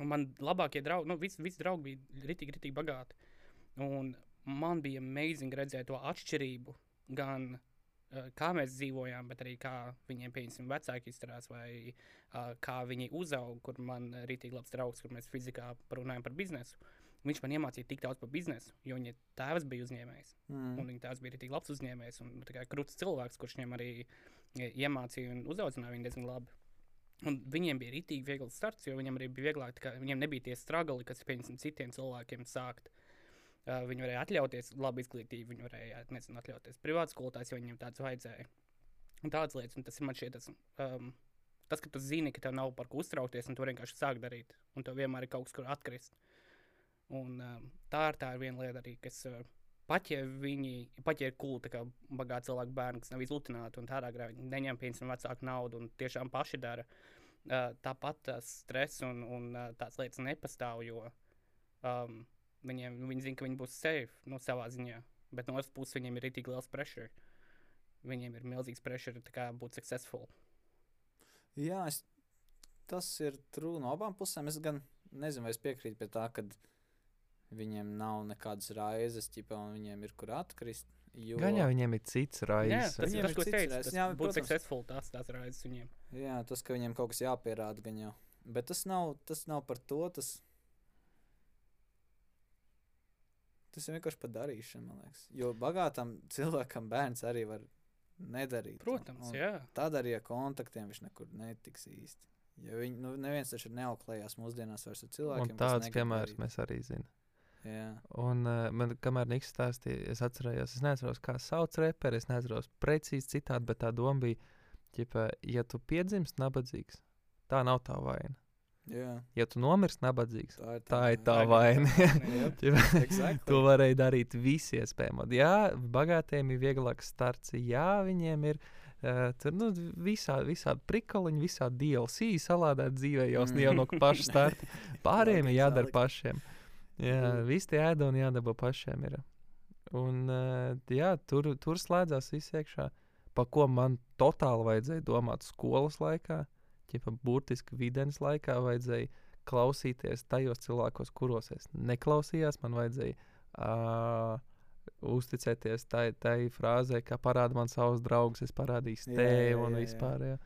Un man labākie draugi, nu, visi, visi draugi bija ritīgi, ritīgi bagāti. Un man bija amazing redzēt to atšķirību gan uh, kā mēs dzīvojām, bet arī kā viņiem, pieņemsim, vecāki izturās, vai uh, kā viņi uzauga, kur man ir rītīgi labs draugs, kur mēs fizikā parunājam par biznesu. Viņš man iemācīja tik daudz par biznesu, jo viņa tēvs bija uzņēmējs. mm. Un viņa tēvs bija arī labs uzņēmējs un krūts cilvēks, kurš viņam arī e, iemācīja un uzaudzināja viņu diezgan labi. Un viņiem bija rītīgi viegls starts, jo viņiem arī bija vieglāk, kā viņiem nebija tie straguli, kas, pieņemsim, citiem cilvēkiem sākt. Uh, viņi varēja atļauties labu izglītību, viņi varēja nezinu, atļauties privātu skolotājs, jo viņiem tāds vajadzēja. Un tādas lietas, un tas ir man šķiet, tas, um, tas, ka tu zini, ka tev nav par ko uztraukties, un tu vienkārši sākt darīt, un tev vienmēr ir kaut kas, kur atkrist. Un, um, tā, ir, tā ir viena lieta arī, kas uh, pat ja viņi, ja ir cool, kā bagāti cilvēki bērni, kas nav izlutināti un tādā garā viņi neņem piemēram vecāku naudu un tiešām paši dara, uh, tāpat tas stress un, un uh, tās lietas nepastāv, jo um, viņiem, viņi zina, ka viņi būs safe no savā ziņā, bet no otras puses viņiem ir tik liels pressure. Viņiem ir milzīgs pressure kā būt successful. Jā, es, tas ir true no abām pusēm. Es gan nezinu, vai es piekrītu pie tā, ka viņiem nav nekādas raizes, ķipa, un viņiem ir kur atkrist. Jo, Gan jau viņiem ir cits Jā, raizes. tas Viņiem ir tas, ko es teicu. Tas Jā, būt protams. successful, tas tās raizes viņiem. jā, tas, ka viņiem kaut kas jāpierāda, gan jau. Bet tas nav, tas nav par to. Tas, tas ir vienkārši par darīšanu, man liekas. Jo bagātam cilvēkam bērns arī var nedarīt. un- Protams, un jā. Tad arī ar kontaktiem viņš nekur netiks īsti. Ja viņi, nu, neviens taču neauklējās mūsdienās vairs ar cilvēkiem. Un tāds piemērs mēs arī zinām. Jā. Un uh, man, kamēr Niks stāstīja, es atcerējos, es neatceros, kā sauc reperi, es neatceros precīzi citādi, bet tā doma bija, ķipa, ja tu piedzimst nabadzīgs, tā nav tā vaina. Jā, Ja tu nomirsti nabadzīgs, tā ir tā tā Tā ir vaina. vaina. Exactly. to varēja darīt visi iespējami. Jā, bagātiem ir vieglāks starts, jā, viņiem ir. Uh, tur nu, visā, visādi prikoliņi, visādi DLC salādēt dzīvē jau, jau no paša starta. Pārējiem ir jādara pašiem. Jā, Mm. visi tie ēdoni jādabū pašiem. Ir. Un, uh, jā, tur, tur slēdzās viss iekšā. Pa ko man totāli vajadzēja domāt skolas laikā, ja burtiski videns laikā vajadzēja klausīties tajos cilvēkos, kuros es neklausījos. Man vajadzēja uh, uzticēties tai, tai frāzē, ka parāda man savus draugus, es parādīšu Jā, tevi un vispār. Jā.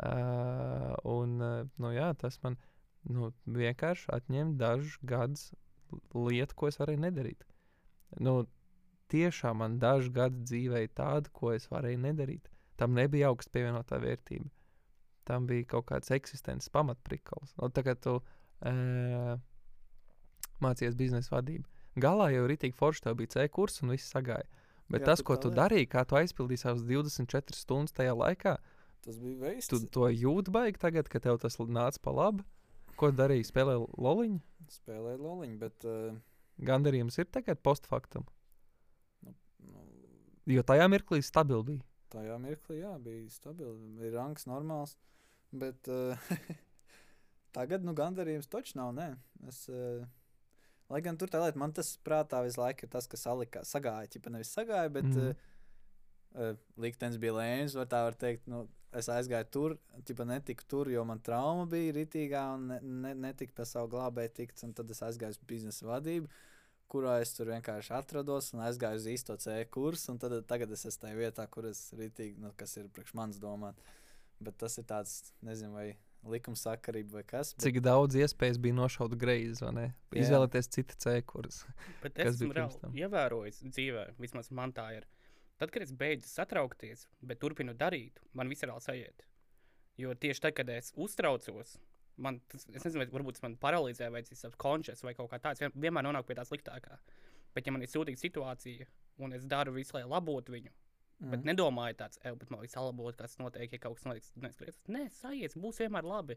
Uh, un, uh, nu, jā, tas man nu, vienkārši atņem dažus gadus lietu, ko es varēju nedarīt. Nu, tiešām man dažu gadu dzīvē ir tāda, ko es varēju nedarīt. Tam nebija augsta pievienotā vērtība. Tam bija kaut kāds eksistences pamatprikals. Nu, tagad tu uh, mācījies biznesa vadību. Galā jau rītīgi forši tev bija C kurs un viss sagāja. Bet Jā, tas, ko tu darīji, kā tu aizpildīji savas 24 stundas tajā laikā, Tas bija veids. tu to jūti baigi tagad, kad tev tas nāca pa labi. Ko darīji? Spēlēji loliņu. Spēlēja loliņu, bet uh, Gandarījums ir tagad postfaktam. nu, Jo tajā mirklī stabili bija. tajā mirklī jā, bija stabils. Bija rangs normāls. Bet uh, tagad nu, gandarījums taču nav. Nē. Es, uh, lai gan tur tā lieta, man tas prātā visu laiku ir tas, kas salikā, sagāja. Ķipa nevis sagāja, bet mm. uh, uh, liktenis bija lēns. var Tā var teikt, nu, es aizgāju tur, ķipa netiku tur, jo man trauma bija ritīgā un ne, ne, netika pie savu glābēju tikt. un Tad es aizgāju uz biznesa vadību. Kurā es tur vienkārši atrados un aizgāju uz īsto C kursu. un Tad, tagad es esmu tajā vietā, kur es ritīgi, nu, kas ir priekš manis domāt. Bet tas ir tāds, nezinu, vai likumsakarība vai kas. Bet, Cik daudz iespējas bija nošaut greizi, vai ne? Izvēlēties citu C kursu. Bet es esmu ievērojis dzīvē, vismaz man tā ir. Tad, kad es beidzu satraukties, bet turpinu darīt, man viss ir aiziet. Jo tieši tad, kad es uztraucos, man tas, es nezinu, vai varbūt tas man paralizē, vai tas ir končs vai kaut kā tāds, vien- vienmēr nonāk pie tā sliktākā. Bet, ja man ir sūdīga situācija, un es daru visu, lai labotu viņu, Mhm. bet nedomāju tāds, ej, bet man liekas, salabot, kas notiek, ja kaut kas notiks. Neskatieties, nē, sajies, būs vienmēr labi.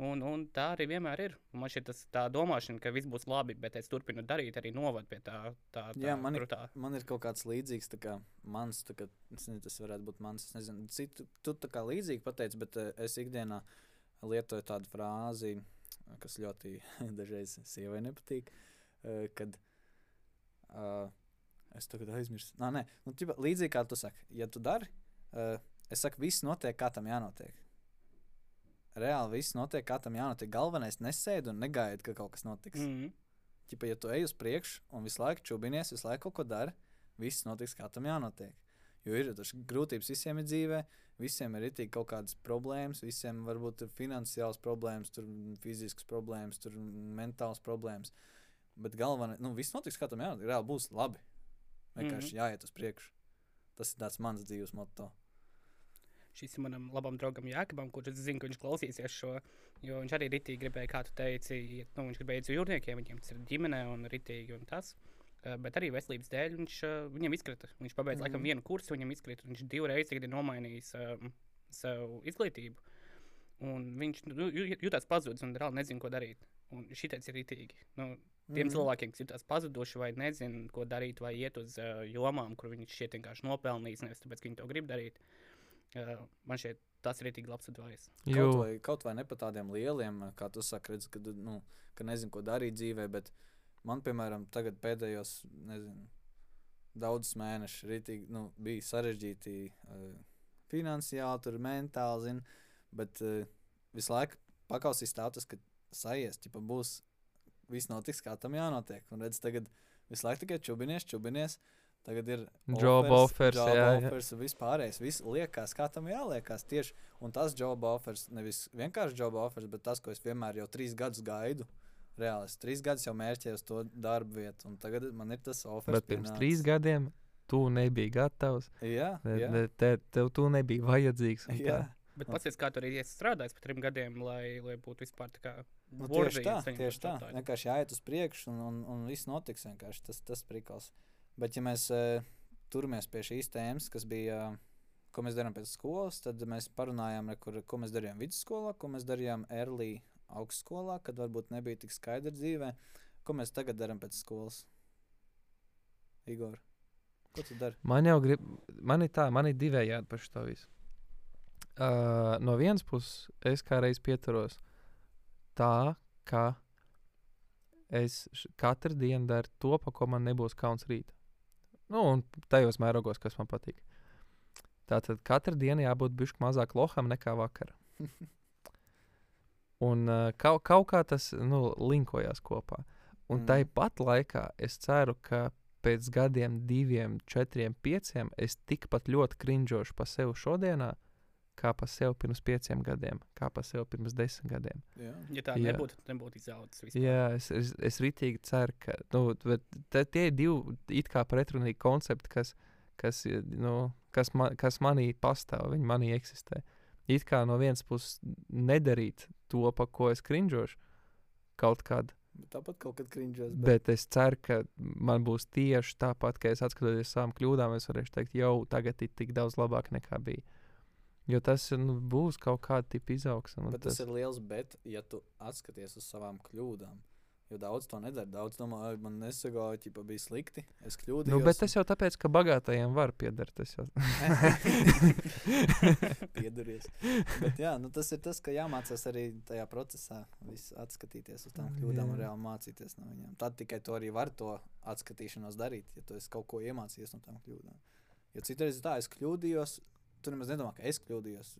Un, un tā arī vienmēr ir. Un Man tas tā domāšana, ka viss būs labi, bet es turpinu darīt, arī novad pie tā, tā, tā Jā, man ir- krutā. Man ir kaut kāds līdzīgs, kā mans, kā, es nezinu, tas varētu būt mans. es Nezinu, citu, tu tā kā līdzīgi pateici, bet uh, es ikdienā lietoju tādu frāzi, kas ļoti dažreiz sievai nepatīk. Uh, kad uh, es tagad aizmirsu, nā, nē, nu, ķipa, līdzīgi kā tu saki, ja tu dari, uh, es saku, viss notiek, kā tam jānotiek. Reāli viss notiek, kā tam jānotiek. Galvenais nesēdi un negaidi, ka kaut kas notiks. Mm. Mm. Ķipa, ja tu ej uz priekšu un visu laiku čubinies, visu laiku kaut ko dari, viss notiks, kā tam jānotiek. Jo ir tas grūtības visiem ir dzīvē, visiem ir itī kaut kādas problēmas, visiem varbūt ir finansiāls problēmas, tur fizisks problēmas, tur mentāls problēmas. Bet galvenais, nu, viss notiks, kā tam jānotiek. Reāli būs labi. Vienkārši mm Mhm. -hmm. jāiet uz priekšu. Tas ir tāds mans dzīves moto. Šis ir manam labam draugam Jākabam, kurš es zinu, ka viņš klausīsies šo. Jo viņš arī ritīgi gribēja, kā tu teici, nu, viņš gribēja iet uz jūrniekiem, viņiem tas ir ģimene un ritīgi un tas. Uh, bet arī veselības dēļ viņš, uh, viņam izkrita. Viņš pabeidza mm. laikam Mhm. vienu kursu, viņam izkrita. Viņš divreiz ir nomainījis um, savu izglītību. Un viņš nu, jutās pazudis un reāli nezina, ko darīt. Un šitais ir ritīgi. Nu, Tiem mm. cilvēkiem, kas jutās pazuduši vai nezina, ko darīt, vai iet uz uh, jomām, kur viņi šeit vienkārši nopelnīs, nevis tāpēc, ka viņi to grib darīt. Uh, man šķiet, tas ir tik labs advice. Kaut vai, kaut vai ne par tādiem lieliem, kā tu saki, redz, kad, nu, ka nezinu, ko darīt dzīvē, bet man, piemēram, tagad pēdējos, nezinu, daudzus mēnešus ritīgi, nu, bija sarežģīti uh, finansiāli, tur mentāli, zin, bet uh, visu laiku pakausīs tā, tas, ka sajies, ķipa būs, viss notiks, kā tam jānotiek. Un redz, tagad visu laiku tikai čubinies, čubinies. Tagad ir Job offers, job jā, jā. offers un vispārējais. Viss liekas, kā tam jāliekas tieši. Un tas job offers, nevis vienkārši job offers, bet tas, ko es vienmēr jau trīs gadus gaidu. Reāli, es trīs gadus jau mērķēju uz to darbu vietu, un tagad man ir tas offers. bet pirms trīs gadiem tu nebija gatavs. Jā, jā, ne- Te, tev tu nebija vajadzīgs. un jā. tā. Bet paskatieties, kā tur ir strādājis par trim gadiem, lai, lai būtu vispār tā kā. Nu, tieši tā, tieši to tā. title. Vienkārši jāiet uz priekšu, un, un, un viss notiks vienkārši. Tas tas prikals. Bet, ja mēs e, turamies pie šīs tēmas, kas bija, ko mēs darām pēc skolas, tad mēs parunājām, re, kur, ko mēs darījām vidusskolā, ko mēs darījām early augstskolā, kad varbūt nebija tik skaidra dzīvē. Ko mēs tagad darām pēc skolas? Igor, ko tu dari? Man jau grib, man ir tā, man ir divējādi par šo visu. Uh, no vienas puses, es kā reiz pieturos tā, ka es katru dienu daru to, pa ko man nebūs kauns rīt. Nu, un tajos mērogos, kas man patīk. Tātad katru dienu jābūt bišķi mazāk loham nekā vakar. Un uh, kaut, kaut kā tas nu, linkojās kopā. Un mm. Tāpat laikā es ceru, ka pēc gadiem, diviem, četriem, pieciem, es tikpat ļoti krinžošu pa sevi šodienā, kā pa sevi pirms pieciem gadiem, kā pa sevi pirms desmit gadiem. Jā. Ja tā Jā. nebūtu, tad nebūtu izaudzis. vispār. Jā, es, es, es ritīgi ceru, ka nu, bet te- tie ir divi it kā pretrunīgi koncepti, kas, kas, ir, nu, kas, man, kas manī pastāv, viņi manī eksistē. It kā no vienas puses nedarīt to, pa ko es krinžošu kaut kādā Bet Tāpat kaut kad krinžos. Bet es ceru, ka man būs tieši tāpat, ka es atskatoties uz savām kļūdām, es varēšu teikt, jau tagad ir tik daudz labāk nekā bija. Jo tas nu, būs kaut kāda tipa izaugsme. Bet tas ir liels bet, ja tu atskaties uz savām kļūdām. Jo daudz to nedara. Daudz domā, "Ai, man nesagāja, ja bija slikti. Es kļūdījos. Nu, bet tas jau tāpēc, ka bagātajiem var piedart. Tas jau Pieduries. Bet, jā, nu, tas ir tas, ka jāmācās arī tajā procesā atskatīties uz tām kļūdām un reāli mācīties no viņiem. Tad tikai to arī var to atskatīšanos darīt, ja tu esi kaut ko iemācījies no tām kļūdām. Jo citreiz tā, es kļūdījos, tu nemaz nedomā, ka es kļūdījos.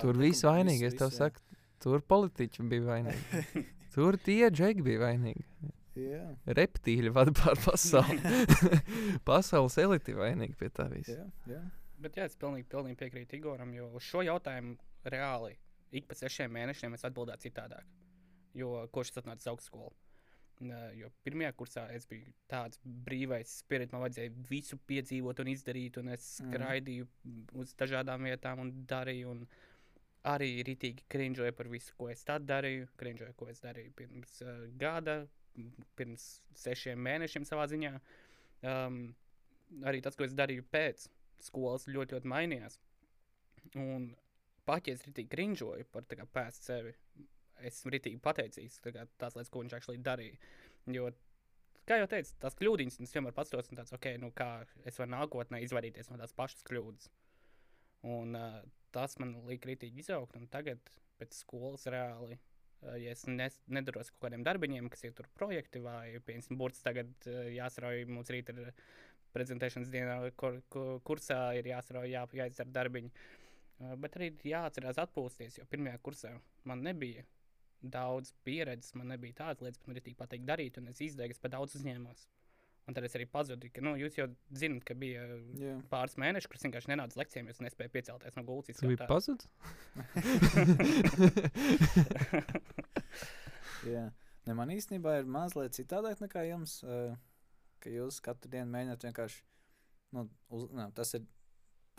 Tur viss vainīgi. Es tev saku, tur politiķi bija vainīgi. Tur tie džeki bija vainīgi. Jā, Reptīļi vada pār pasauli. Pasaules elite vainīgi pie tā visa. jā, jā. Bet jā, es pilnīgi, pilnīgi piekrītu Igoram, jo uz šo jautājumu reāli ik pēc sešiem mēnešiem es atbildētu citādāk. Jo kurš tas atnāca uz augstskolu? Jo pirmajā kursā es biju tāds brīvais spirits, man vajadzēja visu piedzīvot un izdarīt, un es Mhm. skraidīju uz dažādām vietām un darīju. Un arī rītīgi krinžoju par visu, ko es tad darīju. Krinžoju, ko es darīju pirms uh, gada, pirms sešiem mēnešiem savā ziņā. Um, arī tas, ko es darīju pēc skolas, ļoti, ļoti mainījās. Un es rītīgi krinžoju par kā pēc sevi, es esmu rītīgi pateicīgs tā tās lietas, ko viņš actually darīja. Jo, kā jau teicu, tās kļūdiņas, es vienmēr pats tos un tāds, ok, nu kā es varu nākotnē izvairīties no tās pašas kļūdas. Un uh, tas man lika rītīgi izaugt, un tagad pēc skolas reāli. Uh, ja es nes, nedaros kaut kādiem darbiņiem, kas ir tur projekti, vai, piemēram, burts tagad uh, jāsarauj, mums rīt ir prezentēšanas dienā, kur, kur, kursā ir jāsarauj, jā, jāizdara darbiņi. Uh, bet arī jāatcerās atpūsties, jo pirmajā kursā man nebija daudz pieredzes, man nebija tādas lietas, kas man ir tik pateikt darīt, un es izdeju, es pat daudz uzņēmos. Un tad es arī pazudu, ka, nu, jūs jau zinat, ka bija jā. pāris mēneši, kurus vienkārši nenāca uz lekcijām, jo es nespēju piecelties no gultas. Tu biji pazudis? Jā. Ne, man īstenībā ir mazliet citādāk nekā jums, uh, ka jūs katru dienu mēģināt vienkārši, nu, uz, ne, tas ir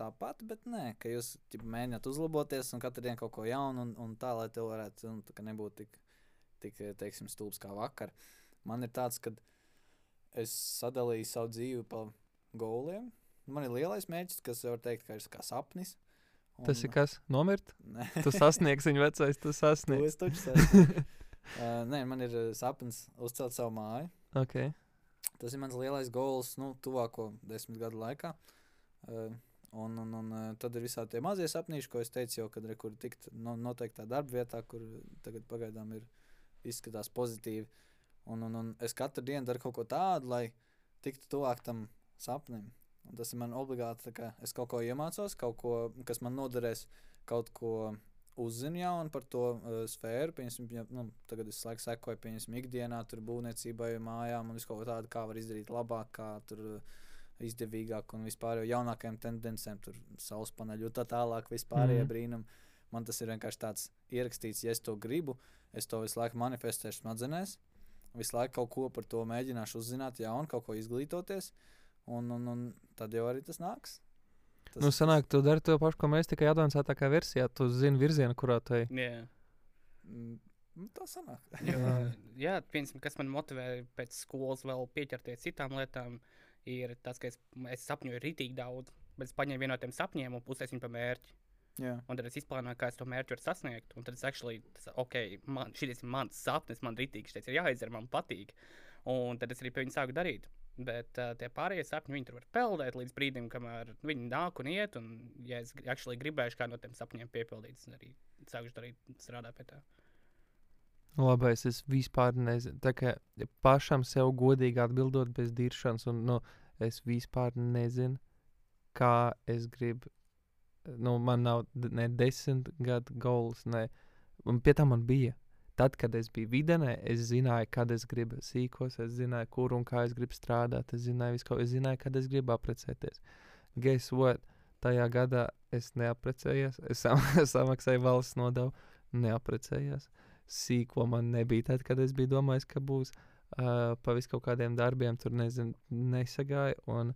tāpat, bet nē, ka jūs ķip, mēģināt uzlaboties un katru dienu kaut ko jaunu un, un tā, lai tev varētu, nu, tā kā nebūtu tik, tik, teiksim, stulbs kā vakar. Man ir tāds, ka es sadalīju savu dzīvi pa goliem. Man ir lielais mērķis, kas var teikt, ka ir kā sapnis. Tas ir kas? Nomirt? Nē. Tu sasniegsi viņu vecais, tu To sasniegsi. es taču sasniegšu. uh, nē, man ir uh, sapnis uzcelt savu māju. okay. Tas ir mans lielais goals, nu, tuvāko desmit gadu laikā. Uh, un, un, un uh, tad ir visādi tie mazie sapnīši, ko es teicu, jau, kad ir kur tikt no, noteiktā darba vietā, kur tagad pagaidām ir izskatās pozitīvi. Un, un, un es katru dienu daru kaut ko tādu, lai tiktu tuvāk tam sapnim. Un tas ir man obligāti, kā es kaut ko iemācos, kaut ko, kas man noderēs, kaut ko uzzinu jaunu par to uh, sfēru. Piemēram, ja, nu, tagad es laiku sekoju, piemēram, ikdienā tur būvniecībai, mājām un visu kaut ko tādu, kā var izdarīt labāk, kā tur uh, izdevīgāk un vispār jau jaunākajām tendencēm, tur saules paneļu un tā tālāk, vispārējie Mhm. mm. brīnumi. Man tas ir vienkārši tāds ierakstīts, ja es to gribu, es to visu laiku manifestēšu smadzenēs. Visu laiku kaut ko par to mēģināšu uzzināt, jaunu, kaut ko izglītoties. Un, un, un tad jau arī tas nāks. Tas, Nu, sanāk, tu dari to pašu, ko mēs tikai advancētākā versijā. Tu zini virzienu, kurā tu ej. Jā. Mm, nu, tā sanāk. Jo, Jā. jā, piemēram, kas man motivē pēc skolas vēl pieķerties citām lietām, ir tas, ka es, es sapņoju rītīgi daudz, bet es paņēmu vienu no tiem sapņiem un pusēs viņu pa mērķi. Jā. Un tad es izplānoju, kā es to mērķu varu sasniegt. Un tad es actually, tas, ok, man, šis ir mans sapnis, man rītīgi šis ir jāizdara, man patīk. Un tad es arī pie viņa sāku darīt. Bet uh, tie pārējie sapņi, viņi tur var peldēt līdz brīdim, kamēr viņi nāk un iet. Un, ja es actually gribēšu kādu no tiem sapņiem piepildīt, tad arī sākšu darīt, strādāt pie tā. Labais, es vispār nezinu. Tā kā pašam sev godīgi atbildot bez diršanas, un nu, es vispār nezinu, kā es gribu. Nu, man nav ne desmit gadu goals, ne. Un pie tam man bija. Tad, kad es biju videnē, es zināju, kad es gribu sīkos, es zināju, kur un kā es gribu strādāt. Es zināju, visu, ko- es zināju kad es gribu apprecēties. Guess what? Tajā gadā es neaprecējos, es sam samaksāju valsts nodevu, neaprecējos sīko man nebija tad, kad es biju domājis, ka būs uh, pa visu kaut kādiem darbiem, tur nezinu, nesagāja. Un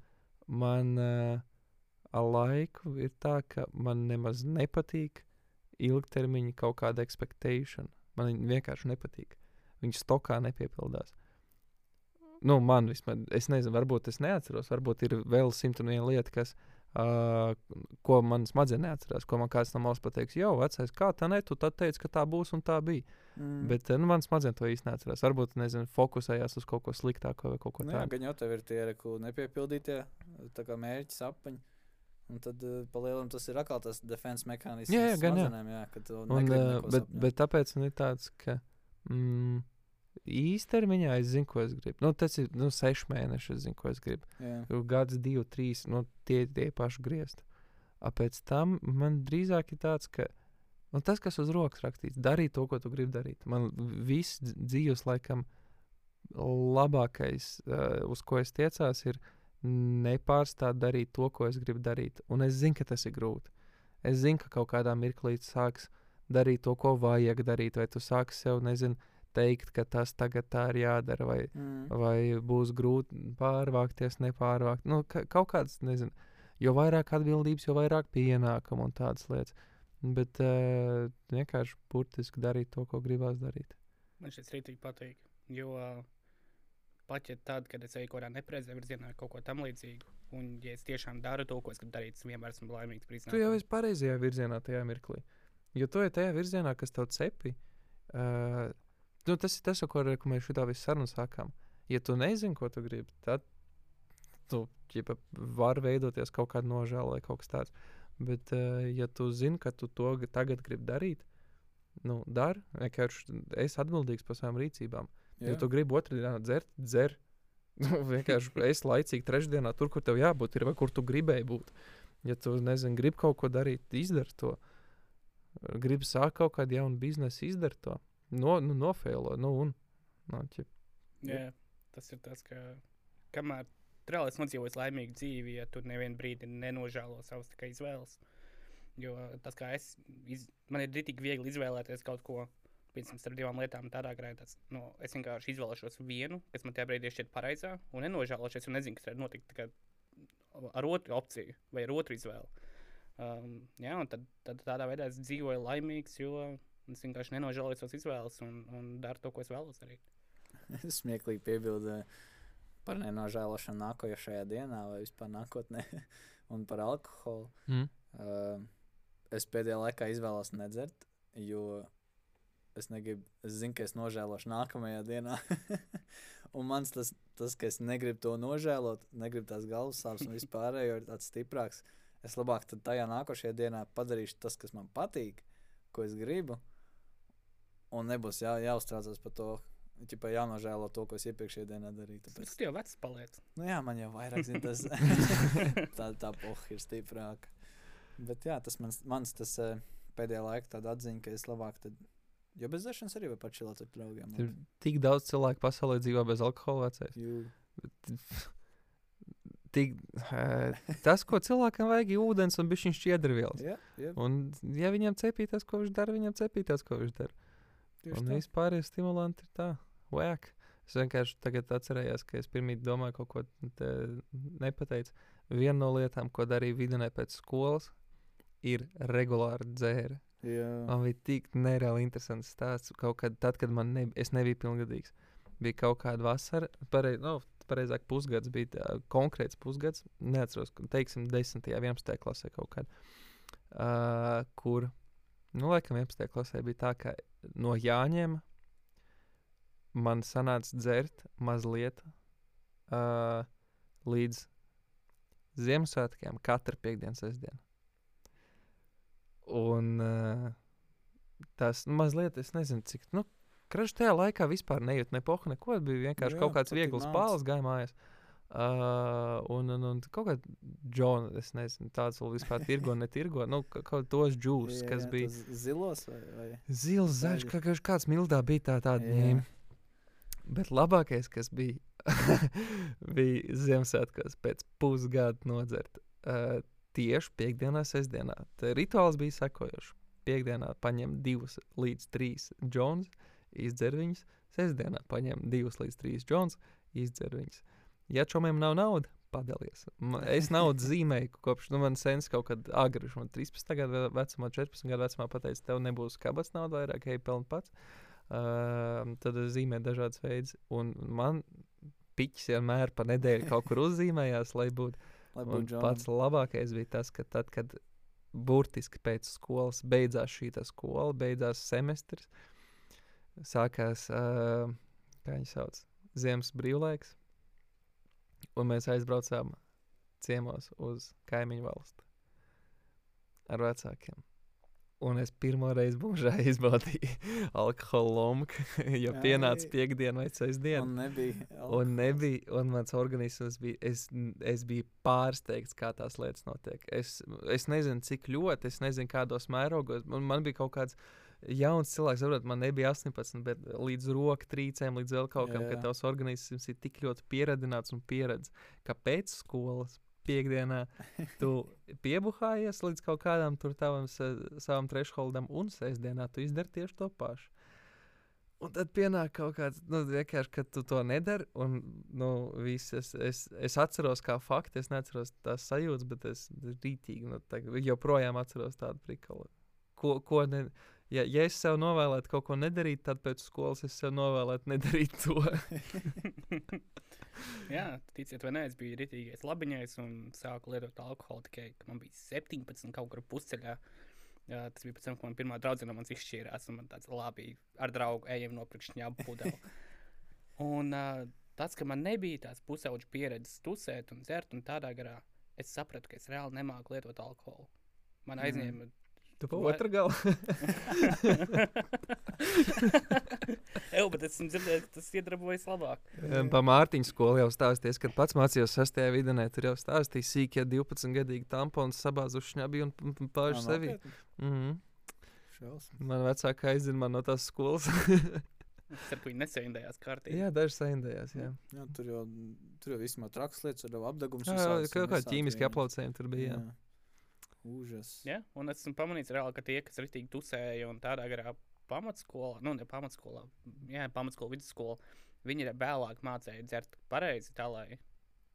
man uh, ar laiku ir tā, ka man nemaz nepatīk ilgtermiņa kaut kāda expectation. Man viņa vienkārši nepatīk. Viņš stokā nepiepildās. Nu, man vismaz, es nezinu, varbūt es neatceros, varbūt ir vēl simt un viena lieta, kas, uh, ko man smadzenes neatcerās, ko man kāds no malas pateiks. Jo, vecais, kā tā ne, tu teici, ka tā būs un tā bija. Mm. Bet eh, nu, man smadzenes to īsti neatcerās. Varbūt, nezinu, fokusējās uz kaut ko sliktāku vai kaut ko Nu, jā, tādu. gan jau tev ir tie nepiepildītie tā kā mērķi, sapņi. Un tad uh, palielināt tas ir atkal tas defense mehānisms. Jā, jā, gan jā. smadzenēm, jā Un, uh, bet, sapņot. bet tāpēc man ir tāds, ka mm, īstermiņā es zinu, ko es gribu. Nu, tas ir nu, seši mēneši, es zinu, ko es gribu. Jau Gads, divi, trīs, nu, tie tie paši griezt. A Pēc tam man drīzāk ir tāds, ka nu, tas, kas uz rokas rakstīts, darīt to, ko tu gribi darīt. Man viss dz- dzīves laikam labākais, uh, uz ko es tiecās, ir nepārstāt darīt to, ko es gribu darīt. Un es zinu, ka tas ir grūti. Es zinu, ka kaut kādā mirklī sāks darīt to, ko vajag darīt, vai tu sāksi sev, nezinu, teikt, ka tas tagad tā ir jādara, vai Mm. vai būs grūti pārvākties, nepārvākt. Nu, ka, kaut kāds, nezinu, jo vairāk atbildības, jo vairāk pienākumu un tādas lietas. Bet uh, vienkārši burtiski darīt to, ko gribās darīt. Man šis rītīgi patīk. Jo ā, pat ja tad, kad es eju kaut kādā nepareizā virzienā, kaut ko tam līdzīgu, un ja es tiešām daru to, ko es gribu darīt, es vienmēr esmu laimīgs. par Tu jau esi pareizajā virzienā tajā mirklī. Jo tu esi tajā virzienā, kas tev cepi. Uh, nu, tas ir tas, ko ko mēs šitā visu sarunu sākām. Ja tu nezini, ko tu gribi, tad tu ķipa, var veidoties kaut kāda nožēla vai kaut kas tāds. Bet, uh, ja tu zini, ka tu to tagad gribi darīt, nu, dari. Vienkārši es atbildīgs par savām rīcībām. Ja Jā. tu gribi otrdienā dzert, dzer. Nu, vienkārši es laicīgi trešdienā, tur, kur tev jābūt, ir vai kur tu gribēji būt. Ja tu nezini, gribi kaut ko darīt, izdari to. Gribi sākt kaut kādu jaunu biznesu, izdari to. No, nu, nofēlo, nu, un. Nu, ķip, Jā, tas ir tas, ka kamēr reāli es nodzīvoju laimīgu dzīvi, ja tu nevienu brīdi nenožēlo savas tikai izvēles. Jo tas, kā es, iz, man ir tik viegli izvēlēties kaut ko, piemēram, starp divām lietām, tādā grāmatā, nu, es vienkārši izvēlēšos vienu, kas man tajā brīdī šķiet pareizā, un nenožēlošos, un nezinu, kas tā kā ar otru opciju vai ar otru izvēli. Um, jā, un tad, tad tādā veidā es dzīvoju laimīgs, jo es vienkārši nenožēloju savas izvēles un, un daru to, ko es vēlos darīt. Smieklīgi piebildē par nenožēlošanu nākošajā dienā vai vispār nākotnē un par alkoholu. mm. Uh, es pēdējā laikā izvēlos nedzert, jo es negribu, es zinu, ka es nožēlošu nākamajā dienā. un mans tas, tas, ka es negribu to nožēlot, negribu tās galvas sāpes un vispārējo ir tāds stiprāks. Es labāk tad tajā nākošajā dienā padarīšu tas, kas man patīk, ko es gribu. Un nebūs jā, jāuztraucas par to, ja jānožēlo to, ko es iepriekšējā dienā darīju. Tas Tāpēc, jau vecs paliec. nu jā, man jau vairāk zina, tas tā, tā poha ir stiprāka. Bet jā, tas mans, mans tas eh, pēdējā laikā tāda atziņa, ka es labāk tad, jo bez dzeršanas arī var pačilot ar draugiem. Ir tik daudz cilvēku pasaulē dzīvo bez alkohola vecais. Jū. Tik, eh, tas, ko cilvēkam vajag, ir ūdens un bišķiņš šķiedrvielas. Jā, jā, Un, ja viņam cepīt tas, ko viņš dara, viņam cepīt tas, ko viņš dara. Tieši Un vispār ir stimulanti ir tā, whack. Es vienkārši tagad atcerējos, ka es pirmie domāju, kaut ko te nepateicu. Viena no lietām, ko darīju vidē pēc skolas, ir regulāri dzēra. Jā, Man bija tik nereāli interesants stāsts. Kaut kad, tad, kad man ne, es nebiju pilngadīgs, bija kaut kāda vasara, pareiz, nu, pareizāk pusgads, bija tā, konkrēts pusgads. Neatceros, teiksim, 10. un 11. klasē kaut kādā. uh, kur, nu, laikam, 11. klasē bija tā, ka no Jāņiem man sanāca dzert mazliet uh, līdz Ziemassvētkiem katru piekdienu, sestdienu. Un uh, tas nu, mazliet, es nezinu, cik. Nu, Krašs tajā laikā vispār nejūt ne pohu, neko. Bija vienkārši Jā, kaut kāds viegls pāles gāja mājās. Uh, un, un, un kaut kāda džona, es nezinu, tāds vēl vispār tirgo, netirgo. Nu, ka- kaut tos džūs, Jā, kas jā, bija Zilos vai, vai? zils, zaļš, kā, kā kāds mildā bija tā, tāda ņēma. Bet labākais, kas bija, bija Ziemassvētkos pēc pusgada nodzert. Uh, tieši piekdienā, sestdienā. Tā rituāls bija sekojošs. Piekdienā paņem divus līdz trīs džons, izdzer viņus. Sestdienā paņem divus līdz trīs džons, izdzer viņus. Ja čomiem nav naudas, padalies. Es naudu zīmēju kopš, nu, man sens kaut kad agri, man 13 gadu ve- vecumā, 14 gadu vecumā pateica, tev nebūs kabats nauda vairāk, ej, pelni pats. Uh, tad es zīmēju dažādas veidus, un man piķis vienmēr pa nedēļu kaut kur uzzīmējās, lai būtu. Būtu pats labākais bija tas, ka tad, kad burtiski pēc skolas beidzās šī skola, beidzās semestris, sākās, uh, kā viņi sauc, ziemas brīvlaiks, un mēs aizbraucām ciemos uz kaimiņu valsti ar vecākiem. Un es pirmo reizi mūžā izbaudīju alkohola lomku, jo pienāca piekdiena vai sestdiena. Un nebija. Un alkohols. nebija, un mans organisms bija, es, es biju pārsteigts, kā tās lietas notiek. Es, es nezinu, cik ļoti, es nezinu, kādos mērogos. Man, man bija kaut kāds jauns cilvēks, saprot, man nebija 18, bet līdz roku trīcēm, līdz vēl kaut kam, Jā, ka jā. tavs organisms ir tik ļoti pieradināts un pieredz, ka pēc skolas. Piektdienā tu piebuhājies līdz kaut kādam tur tavam, sa- savam thresholdam, un sestdienā tu izdari tieši to pašu. Un tad pienāk kaut kāds, nu, vienkārši, ka tu to nedari. Un, nu, viss, es, es, es atceros, kā fakti, es neatceros tās sajūtas, bet es rītīgi, nu, joprojām atceros tādu prikalu. Ko, ko ne, ja, ja es sev novēlētu kaut ko nedarīt, tad pēc skolas es sev novēlētu nedarīt to. Jā, ticiet vai nē, es biju rītīgais labiņais un sāku lietot alkoholu tikai, kad man bija 17 kaut kur pusceļā. Jā, tas bija pēc tam, kad man pirmā draudzene no manis izšķīrās, un man tāds labi ar draugu ejam nopirkt šņābu pudeli. un uh, tas, ka man nebija tāds pusauģu pieredzes tusēt un dzert un tādā garā, es sapratu, ka es reāli nemāku lietot alkoholu. Man Mm. Tu pa otru galu. Jā, bet esmu dzirdējis, ka tas iedarbojas labāk. Pa Mārtiņu skolu jau stāstīja, kad pats mācījos 6. vidē. Tur jau stāstīja, sīk, ja 12 gadīgi tampons sabāzuši šņabi un p- p- pauž Ā, sevi. Mhm. Šausmas. Man vecākā aizdzina man no tās skolas. Ka viņi nesaindējās kārtībā. jā, daži saindējās. Jā, Jā, tur jau, tur jau vismaz trakas lietas, ar apgabals. jā kaut kāda ķīmiska aplaucējuma tur bija. Jā. Užas. Jā, un es esmu pamanījis, reāli, ka tie, kas rītīgi tusēja un tādā garā pamatskolā, nu, ne pamatskolā, jā, pamatskola, vidusskola, viņi ir vēlāk mācīja dzert pareizi, tā lai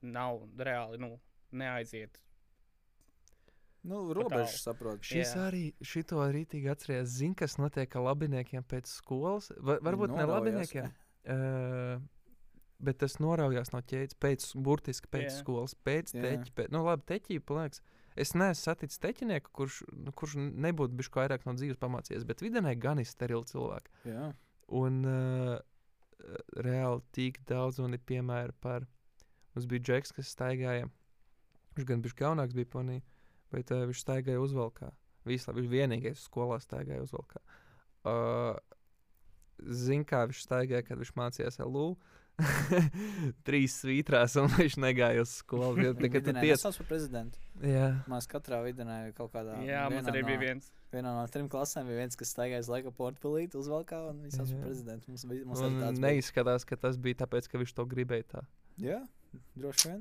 nav reāli, nu, neaiziet. Nu, robežas saprot. Šis Jā. arī šito rītīgi atcerējās. Zina, kas notiek ar labiniekiem pēc skolas. Va, varbūt ne noraujās. labiniekiem, uh, bet tas noraujās no ķēdes pēc, burtiski pēc Jā. skolas, pēc teķa. Pēc, nu, labi, teķība, liekas. Es neesmu saticis teķinieku, kurš, nu, kurš nebūtu bijis vairāk no dzīves pamācījies, bet vidienē gan ir sterili cilvēki. Jā. Un uh, reāli tik daudz man ir piemēri par. Mums bija džeks, kas staigāja. Viņš gan bija jaunāks, bija panī, bet uh, viņš staigāja uzvalkā. Visu laiku viņš vienīgais skolā staigāja uzvalkā. Uh, Zinu, kā viņš staigāja, kad viņš mācījās LU. Trīs svītrās, un viņš negāja uz skolu. jo Nekad tur tiec. nesauc par prezidentu. Jā, Mēs katrā vidienē kaut kādā. Jā, mums arī bija no- viens. Vienā no trim klasēm bija viens, kas staigāja uz laika portfelīti, uzvalkā, un viņš par prezidentu. Mums, bija- mums tāds bija. neizskatās, ka tas bija tāpēc, ka viņš to gribēja tā. Jā, droši vien.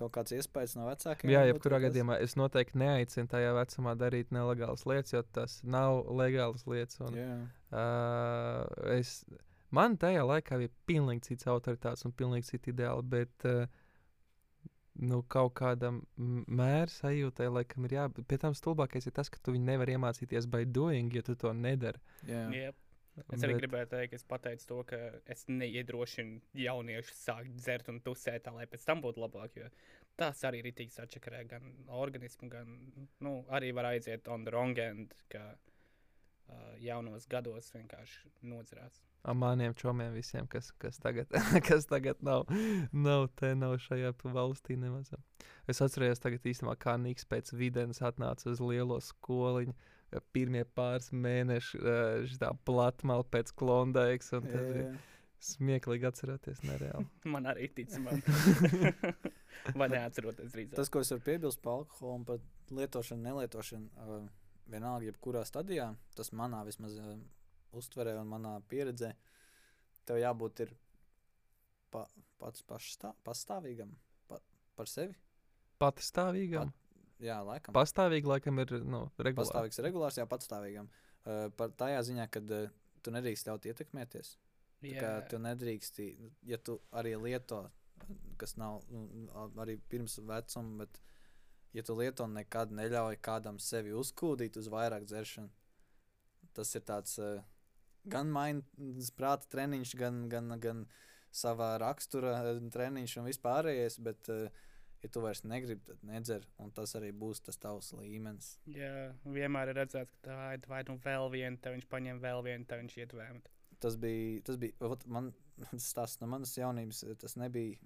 Kaut kāds iespējas no vecākiem. Jā, jebkurā gadījumā es noteikti neaicinu tajā vecumā darīt nelegālas lietas, jo tas nav legālas lietas. Un, Jā. uh, es, man tajā laikā bija pilnīgi cits autoritāts un pilnīgi citi ideāli, bet uh, nu, kaut kādam m- mēra sajūtai, laikam, ir jābūt. Pie tam stulbākais ir tas, ka tu viņu nevari iemācīties by doing, ja tu to nedari. Jā. Yep. Es arī Bet- gribēju teikt, ka es pateicu to, ka es neiedrošinu jauniešus sākt dzert un tusēt, lai pēc tam būtu labāk. Jo tas arī ir rītīgs atšakarē gan organismu, gan nu, arī var aiziet on the wrong end, ka uh, jaunos gados vienkārši nodzerās. Ar maniem čomiem visiem, kas, kas, tagad, kas tagad nav, nav te, nav šajā valstī nemaz. Es atceros, tagad īstenībā kā Niks pēc videns atnāca uz lielo skoliņu. Pirmie pāris mēneši šī platmāla pēc klondaiks, un tas Jā, jā. smieklīgi atcerēties nereāli. Man arī ticamāk. Vai neatceroties drīzāk? Tas, ko es varu piebilst par alkoholu un par lietošanu, nelietošanu, uh, vienalga, jebkurā stadijā, tas manā vismaz uh, uztverē un manā pieredzē, tev jābūt ir pa, pats pašstā, pastāvīgam pa, par sevi. Patstāvīgam. Jā, laikam. Pastāvīgi, laikam, ir nu, regulāri. Pastāvīgs, regulārs, jā, patstāvīgam. Uh, par tajā ziņā, ka uh, tu nedrīkst ļaut ietekmēties. Kā tu nedrīkst, ja tu arī lieto, kas nav nu, arī pirms vecuma, bet ja tu lieto nekad neļauj kādam sevi uzkūdīt uz vairāk dzeršanu, tas ir tāds uh, gan mainas prāta treniņš, gan, gan, gan savā rakstura eh, treniņš un vispārējais, bet uh, ja tu vairs negribi, tad nedzer, un tas arī būs tas tavs līmenis. Jā, vienmēr ir redzēts, ka tā ir vai nu vēl viena, tad viņš paņem vēl vienu, tad viņš iet vēmt. tas bija, tas bija man, tas no manas jaunības, tas nebija.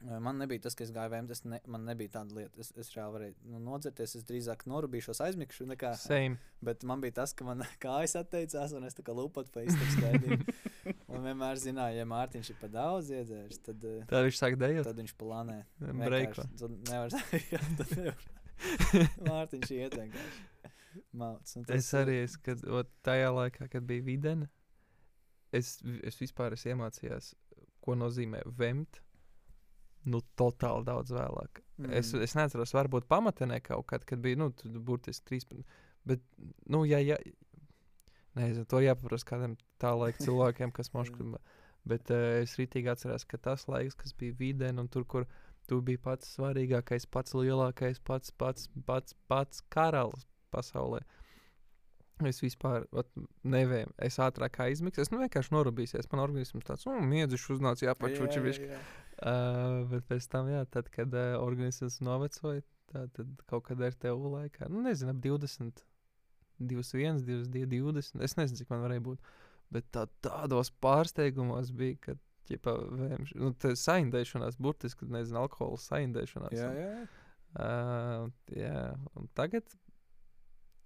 Man nebija tas, ka es gāju vēmt, ne, man nebija tāda lieta. Es, es reāli varēju nu, nodzerties, es drīzāk norūpīšos, aizmigšu. Nekā, Same. bet man bija tas, ka man kājas atteicās, un es tā kā lupatu pa īstam gaidīju. un vienmēr zināju, ja Mārtiņš ir pa daudz iedzēris, tad, eh, Tā viņš sāk dejot. tad viņš planē. Breiko. Tad nevar, jā, tad nevar. Mārtiņš iet vienkārši. Mauc, un Es arī, es, kad, ot, tajā laikā, kad bija videna, es, es vispār es iemācījos, ko nozīmē vemt. Nu, totāli daudz vēlāk. Mm. Es, es neatceros, varbūt pamatnē kaut kad, kad bija, nu, burtiski 13. Bet, nu, ja, ja, nezinu, to jāpaprasa kādam tā laika cilvēkiem, kas grib. Bet uh, es rītīgi atceros, ka tas laiks, kas bija vidē, un tur, kur tu biji pats svarīgākais, pats lielākais, pats, pats, pats, pats karalis pasaulē. Es vispār nevēju, es ātrāk aizmigsu. Es nu, vienkārši norūpīsies. Man organisms tāds - nu, miedzis uznāca, jāpačuči. jā, Jā, jā, jā. Uh, bet pēc tam, jā, tad, kad uh, organisms novecoja, tā, tad kaut kad RTU laikā, nu, nezinu, ap 20, 21, 22, 20. Es nezinu, cik man varēja būt. Bet tā, tādos pārsteigumos bija, ka ķipa, vēmš, nu, saindēšanās, burtiski, nezinu, alkohola saindēšanās. Jā, un, jā, jā. Uh, jā, un tagad,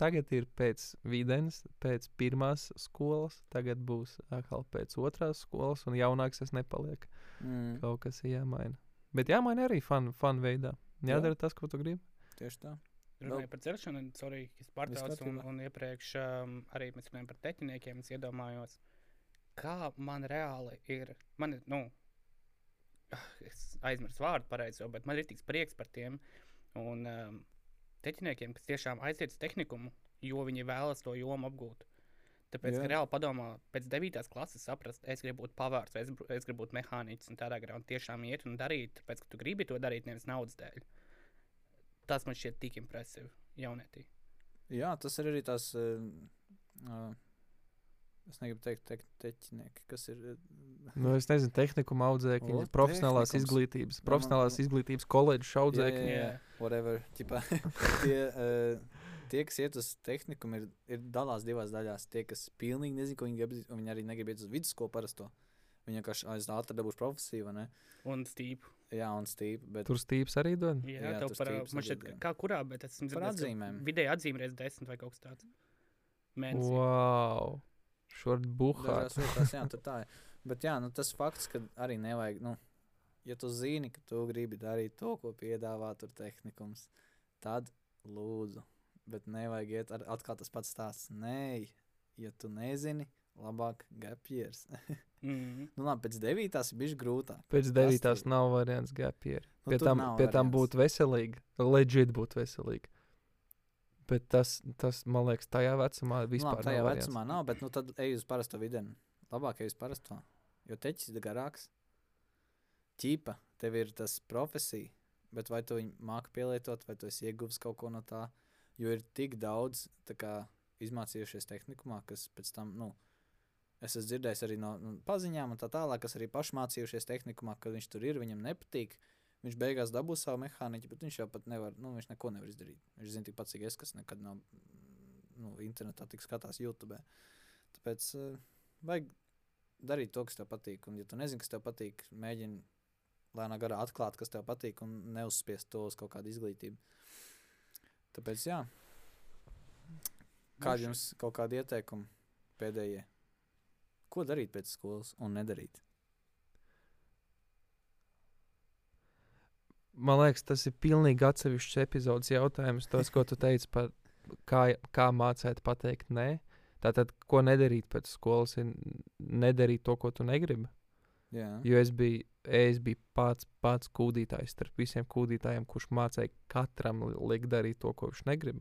tagad ir pēc videns, pēc pirmās skolas, tagad būs atkal pēc otrās skolas, un jaunāks es nepalieku. Mm, Kaut kas ir jāmaina. Bet jāmaina arī fun, fun veidā. Jā. Jādara tas, ko tu gribi. tieši tā. Runājot par un sorry, es pārtraucu, un, un iepriekš um, arī mēs runājām par teķiniekiem. Es iedomājos, kā man reāli ir. Man, ir, nu, ah, es aizmirsu vārdu pareizo, bet man ir tik prieks par tiem un um, teķiniekiem, kas tiešām aiziet uz tehnikumu, jo viņi vēlas to jomu apgūt. Tāpēc, Jā. ka reāli padomā, pēc 9. klases saprast, es gribu būt pavārs, es, es gribu būt mehāniķis un tādā garā un tiešām iet un darīt, tāpēc, ka tu gribi to darīt nevis naudas dēļ. Tas man šķiet tik impresīvi jaunietī. Jā, tas ir arī tās. Uh, uh, es negribu teikt, te, teķinieki, kas ir. Uh, Nu, es nezinu, tehniku audzēkņi, O, profesionālās tehnikums. izglītības, Nu, profesionālās nu. izglītības koledžas jā, audzēkņi. jā, jā, whatever. Ķipā, tie, uh, tie, kas iet uz tehnikumu, ir, ir dalās divās daļās. Tie, kas pilnīgi nezina, ko viņi grib, un viņi arī negrib iet uz vidusskolu parasto. Viņi vienkārši aiz ātri dabūs profesiju, vai ne? Un stīpu. Jā, un stīpi. Bet Tur stīps arī dod. Jā, Jā, jā tev par, man šķiet, jā. kā kurā, bet es esmu dzirdējis. Vidēji atzīmēs desmit vai kaut kas tāds. Mēnesī. Wow! Šur buhāt. Vietās, jā, tā ir. Bet jā, nu, tas fakts, ka arī nevajag, nu, ja tu zini, ka tu gribi darīt to, ko piedāvā tur tehnikums, tad lūdzu. Bet nevajag iet ar atkal tas pats stāsts. Nē, ja tu nezini, labāk gapjers. Mm. nu, labi, pēc devītās ir bijis grūtāk. Pēc devītās nav variants gapieri. Nu, Pie tam, pie tam variants. būtu veselīgi. Legit būtu veselīgi. Bet tas, tas, man liekas, tajā vecumā vispār labi, tajā nav variants. vecumā nav, bet nu, tad ej uz parasto videni. Labāk ej uz parasto. Jo teķis ir garāks. Ķīpa, tev ir tas profesija, bet vai tu viņu māki pielietot, vai tu esi ieguvis kaut ko no tā. Jo ir tik daudz kā, izmācījušies tehnikumā, kas pēc tam, nu, Es esmu dzirdējis arī no nu, paziņām, un tā tālāk, kas arī paši mācījušies tehnikumā, ka viņš tur ir, viņam nepatīk. Viņš beigās dabūs savu mehāniķu, bet viņš jau pat nevar, nu, viņš neko nevar izdarīt. Viņš zina tikpat, cik es, kas nekad nav nu, internetā, tik skatās YouTube. Tāpēc uh, vajag darīt to, kas tev patīk. Un, ja tu nezini, kas tev patīk, mēģini lēnā garā atklāt, kas tev patīk, un neuzspiest to uz kaut kādu izglītību. Tāpēc, jā, kādi jums kaut kādi ieteikumi pēdējie? Ko darīt pēc skolas un nedarīt? Man liekas, tas ir pilnīgi atsevišķs epizodes jautājums. Tas, ko tu teici par kā, kā mācīt pateikt nē. Tātad, ko nedarīt pēc skolas, ir nedarīt to, ko tu negribi. Jā. Jo es biju, es biju pats, pats kūdītājs starp visiem kūdītājiem, kurš mācīja katram li- likt darīt to, ko viņš negrib.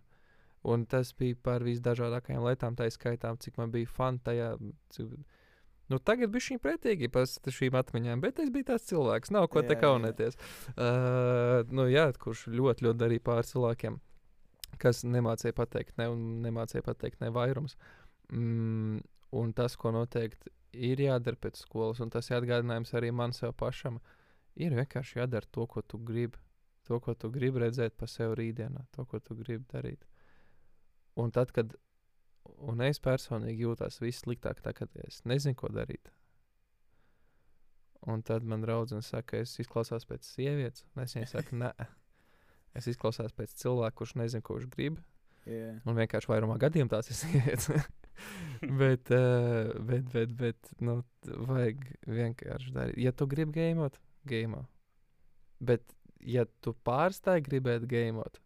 Un tas bija par visdažādākajām lietām, tā skaitā, cik man bija fani tajā. Cik, nu, tagad bija šī pretīgi par šīm atmiņām, bet es biju tāds cilvēks, nav ko Jā, te jā. kaunēties. Uh, nu, jā, kurš ļoti, ļoti darīja pāri cilvēkiem, kas nemācīja pateikt ne un nemācīja pateikt ne vairums. Mm, un tas, ko noteikti ir jādara pēc skolas, un tas ir atgādinājums arī man sev pašam, ir vienkārši jādara to, ko tu gribi. To, ko tu gribi redzēt pa sevi rītdienā, to, ko tu gribi darīt. Un tad, kad un es personīgi jūtos vissliktāk, kad es nezinu, ko darīt. Un tad man draudzene saka, es izklausos pēc sievietes, un es viņai saku, nē, es izklausos pēc cilvēka, kurš nezina, ko viņš grib. Jā. Un vienkārši vairumā gadījumā tās ir sievietes. bet, uh, bet, bet, bet, nu, vajag vienkārši darīt. Ja tu gribi gēmot, gēmo. Bet, ja tu pārstāji gribēt gēmot,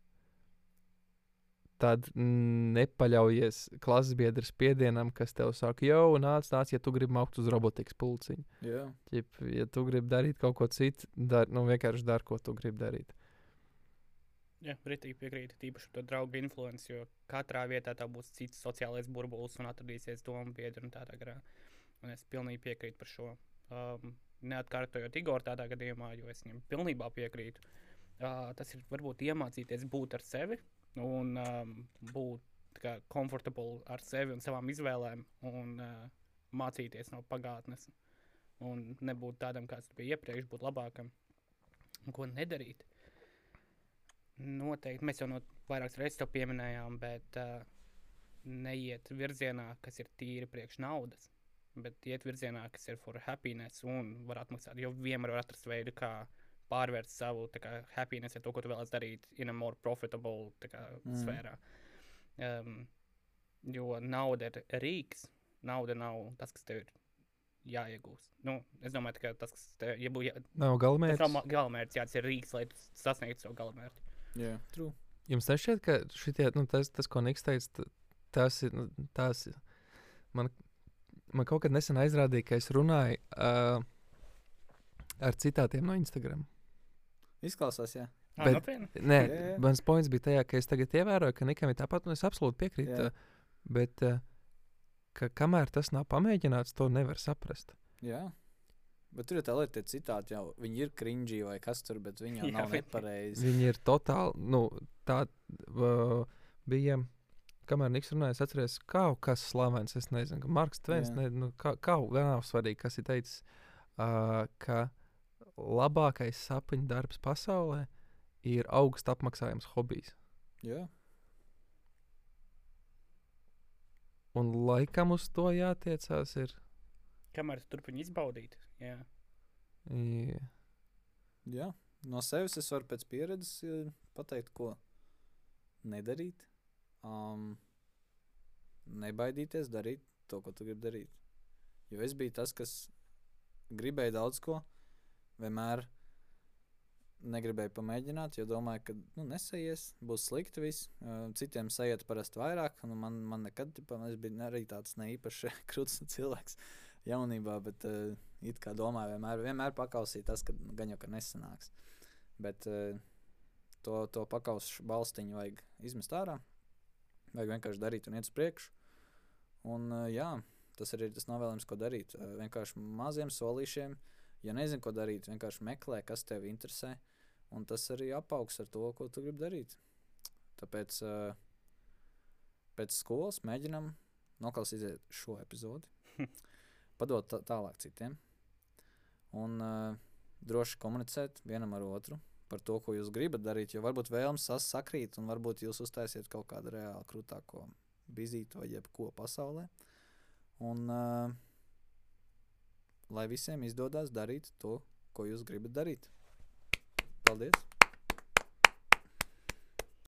tad nepaļaujies klases biedra spiedienam, kas tev saka, jau nāc, nāc, ja tu gribi maukt uz robotikas pulciņu. Jā. Ķip, ja tu gribi darīt kaut ko citu, dar, nu, vienkārši dari, ko tu gribi darīt. Jā, rītīgi piekrītu. Tīpaši par draugu influenci, jo katrā vietā tā būs cits sociālais burbulis un atradīsies domu biedri un tādā garā. Un es pilnīgi piekrītu par šo. Um, neatkārtojot Igoru tādā gadījumā, jo es viņam pilnībā piekrītu. Uh, tas ir varbūt iemācīties būt ar sevi un um, būt kā, komfortabli ar sevi un savām izvēlēm un uh, mācīties no pagātnes. Un nebūt tādam, kāds tu biji iepriekš, būt labākam. Un ko nedarīt? Noteikti mēs jau no vairākas reizes to pieminējām, bet uh, neiet virzienā, kas ir tīri priekš naudas, bet iet virzienā, kas ir for happiness un var atmaksāt. Jo vienmēr var atrast veidu, kā pārvērst savu tā kā, happiness, ja to, ko tu vēlaties darīt, in a more profitable tā kā, Mm. sfērā. Um, jo nauda ir rīks, nauda nav tas, kas tev ir jāiegūst. Nu, es domāju, ka tas, kas tev ja būtu, ja, Nav tas galamērķis. nav ma- galamērķis, jā, tas ir rīks, lai tu sasniegtu savu galamērķi. Jā. True. Jums nešķiet, ka šitie, nu, tas, tas, ko Niks teica, tas ir. Nu, tas ir man, man kaut kad nesen aizrādīja, ka es runāju uh, ar citātiem no Instagram. Izklausās, jā. Bet- nopietni? Nē, Jā, jā. mans points bija tajā, ka es tagad ievēroju, ka Nikam ir tāpat, un es absolūti piekrītu. Jā. Bet, uh, ka kamēr tas nav pamēģināts, to nevar saprast. jā. Bet tur ir tā lieta, ka citādi jau viņi ir cringy vai kas tur, bet viņi jau Jā, nav nepareizi. Viņi ir totāli, nu, tā uh, bija. Kamēr Niks runāja, es atceros, kā kas slavens, es nezinu, ka Marks Tvens, ne, nu, kā, kā nav svarīgi, kas ir teicis, uh, ka labākais sapņu darbs pasaulē ir augsts apmaksājums hobijs. Jā. Un laikam uz to jātiecās ir. Kamēr tu turpini izbaudīt. Jā. Jā. Jā. No sevis es varu pēc pieredzes eh, pateikt, ko nedarīt. Um, nebaidīties darīt to, ko tu gribi darīt. Jo es biju tas, kas gribēja daudz ko, vienmēr negribēju pamēģināt, jo domāju, ka nu, nesaies, būs slikti viss. Uh, citiem sajiet parasti vairāk, un man, man nekad, tipa, es biju arī tāds neīpaši krūts cilvēks jaunībā, bet uh, it kā domāju, vienmēr, vienmēr pakausīt tas, ka nu, gan jau ka nesanāks. Bet uh, to, to pakaušu balstiņu vajag izmest ārā. Vajag vienkārši darīt un iet uz priekšu. Un, uh, jā, tas arī ir tas novēlējums, ko darīt. Uh, vienkārši maziem solīšiem, ja nezinu, ko darīt, vienkārši meklē, kas tev interesē. Un tas arī apaugs ar to, ko tu gribi darīt. Tāpēc uh, pēc skolas mēģinam noklausīties šo epizodi. padot tā- tālāk citiem. Un uh, droši komunicēt vienam ar otru par to, ko jūs gribat darīt. Jo varbūt sas- sakrīt, un varbūt jūs uztaisiet kaut kādu reāli krūtāko bizītu vai jebko pasaulē. Un uh, lai visiem izdodas darīt to, ko jūs gribat darīt. Paldies!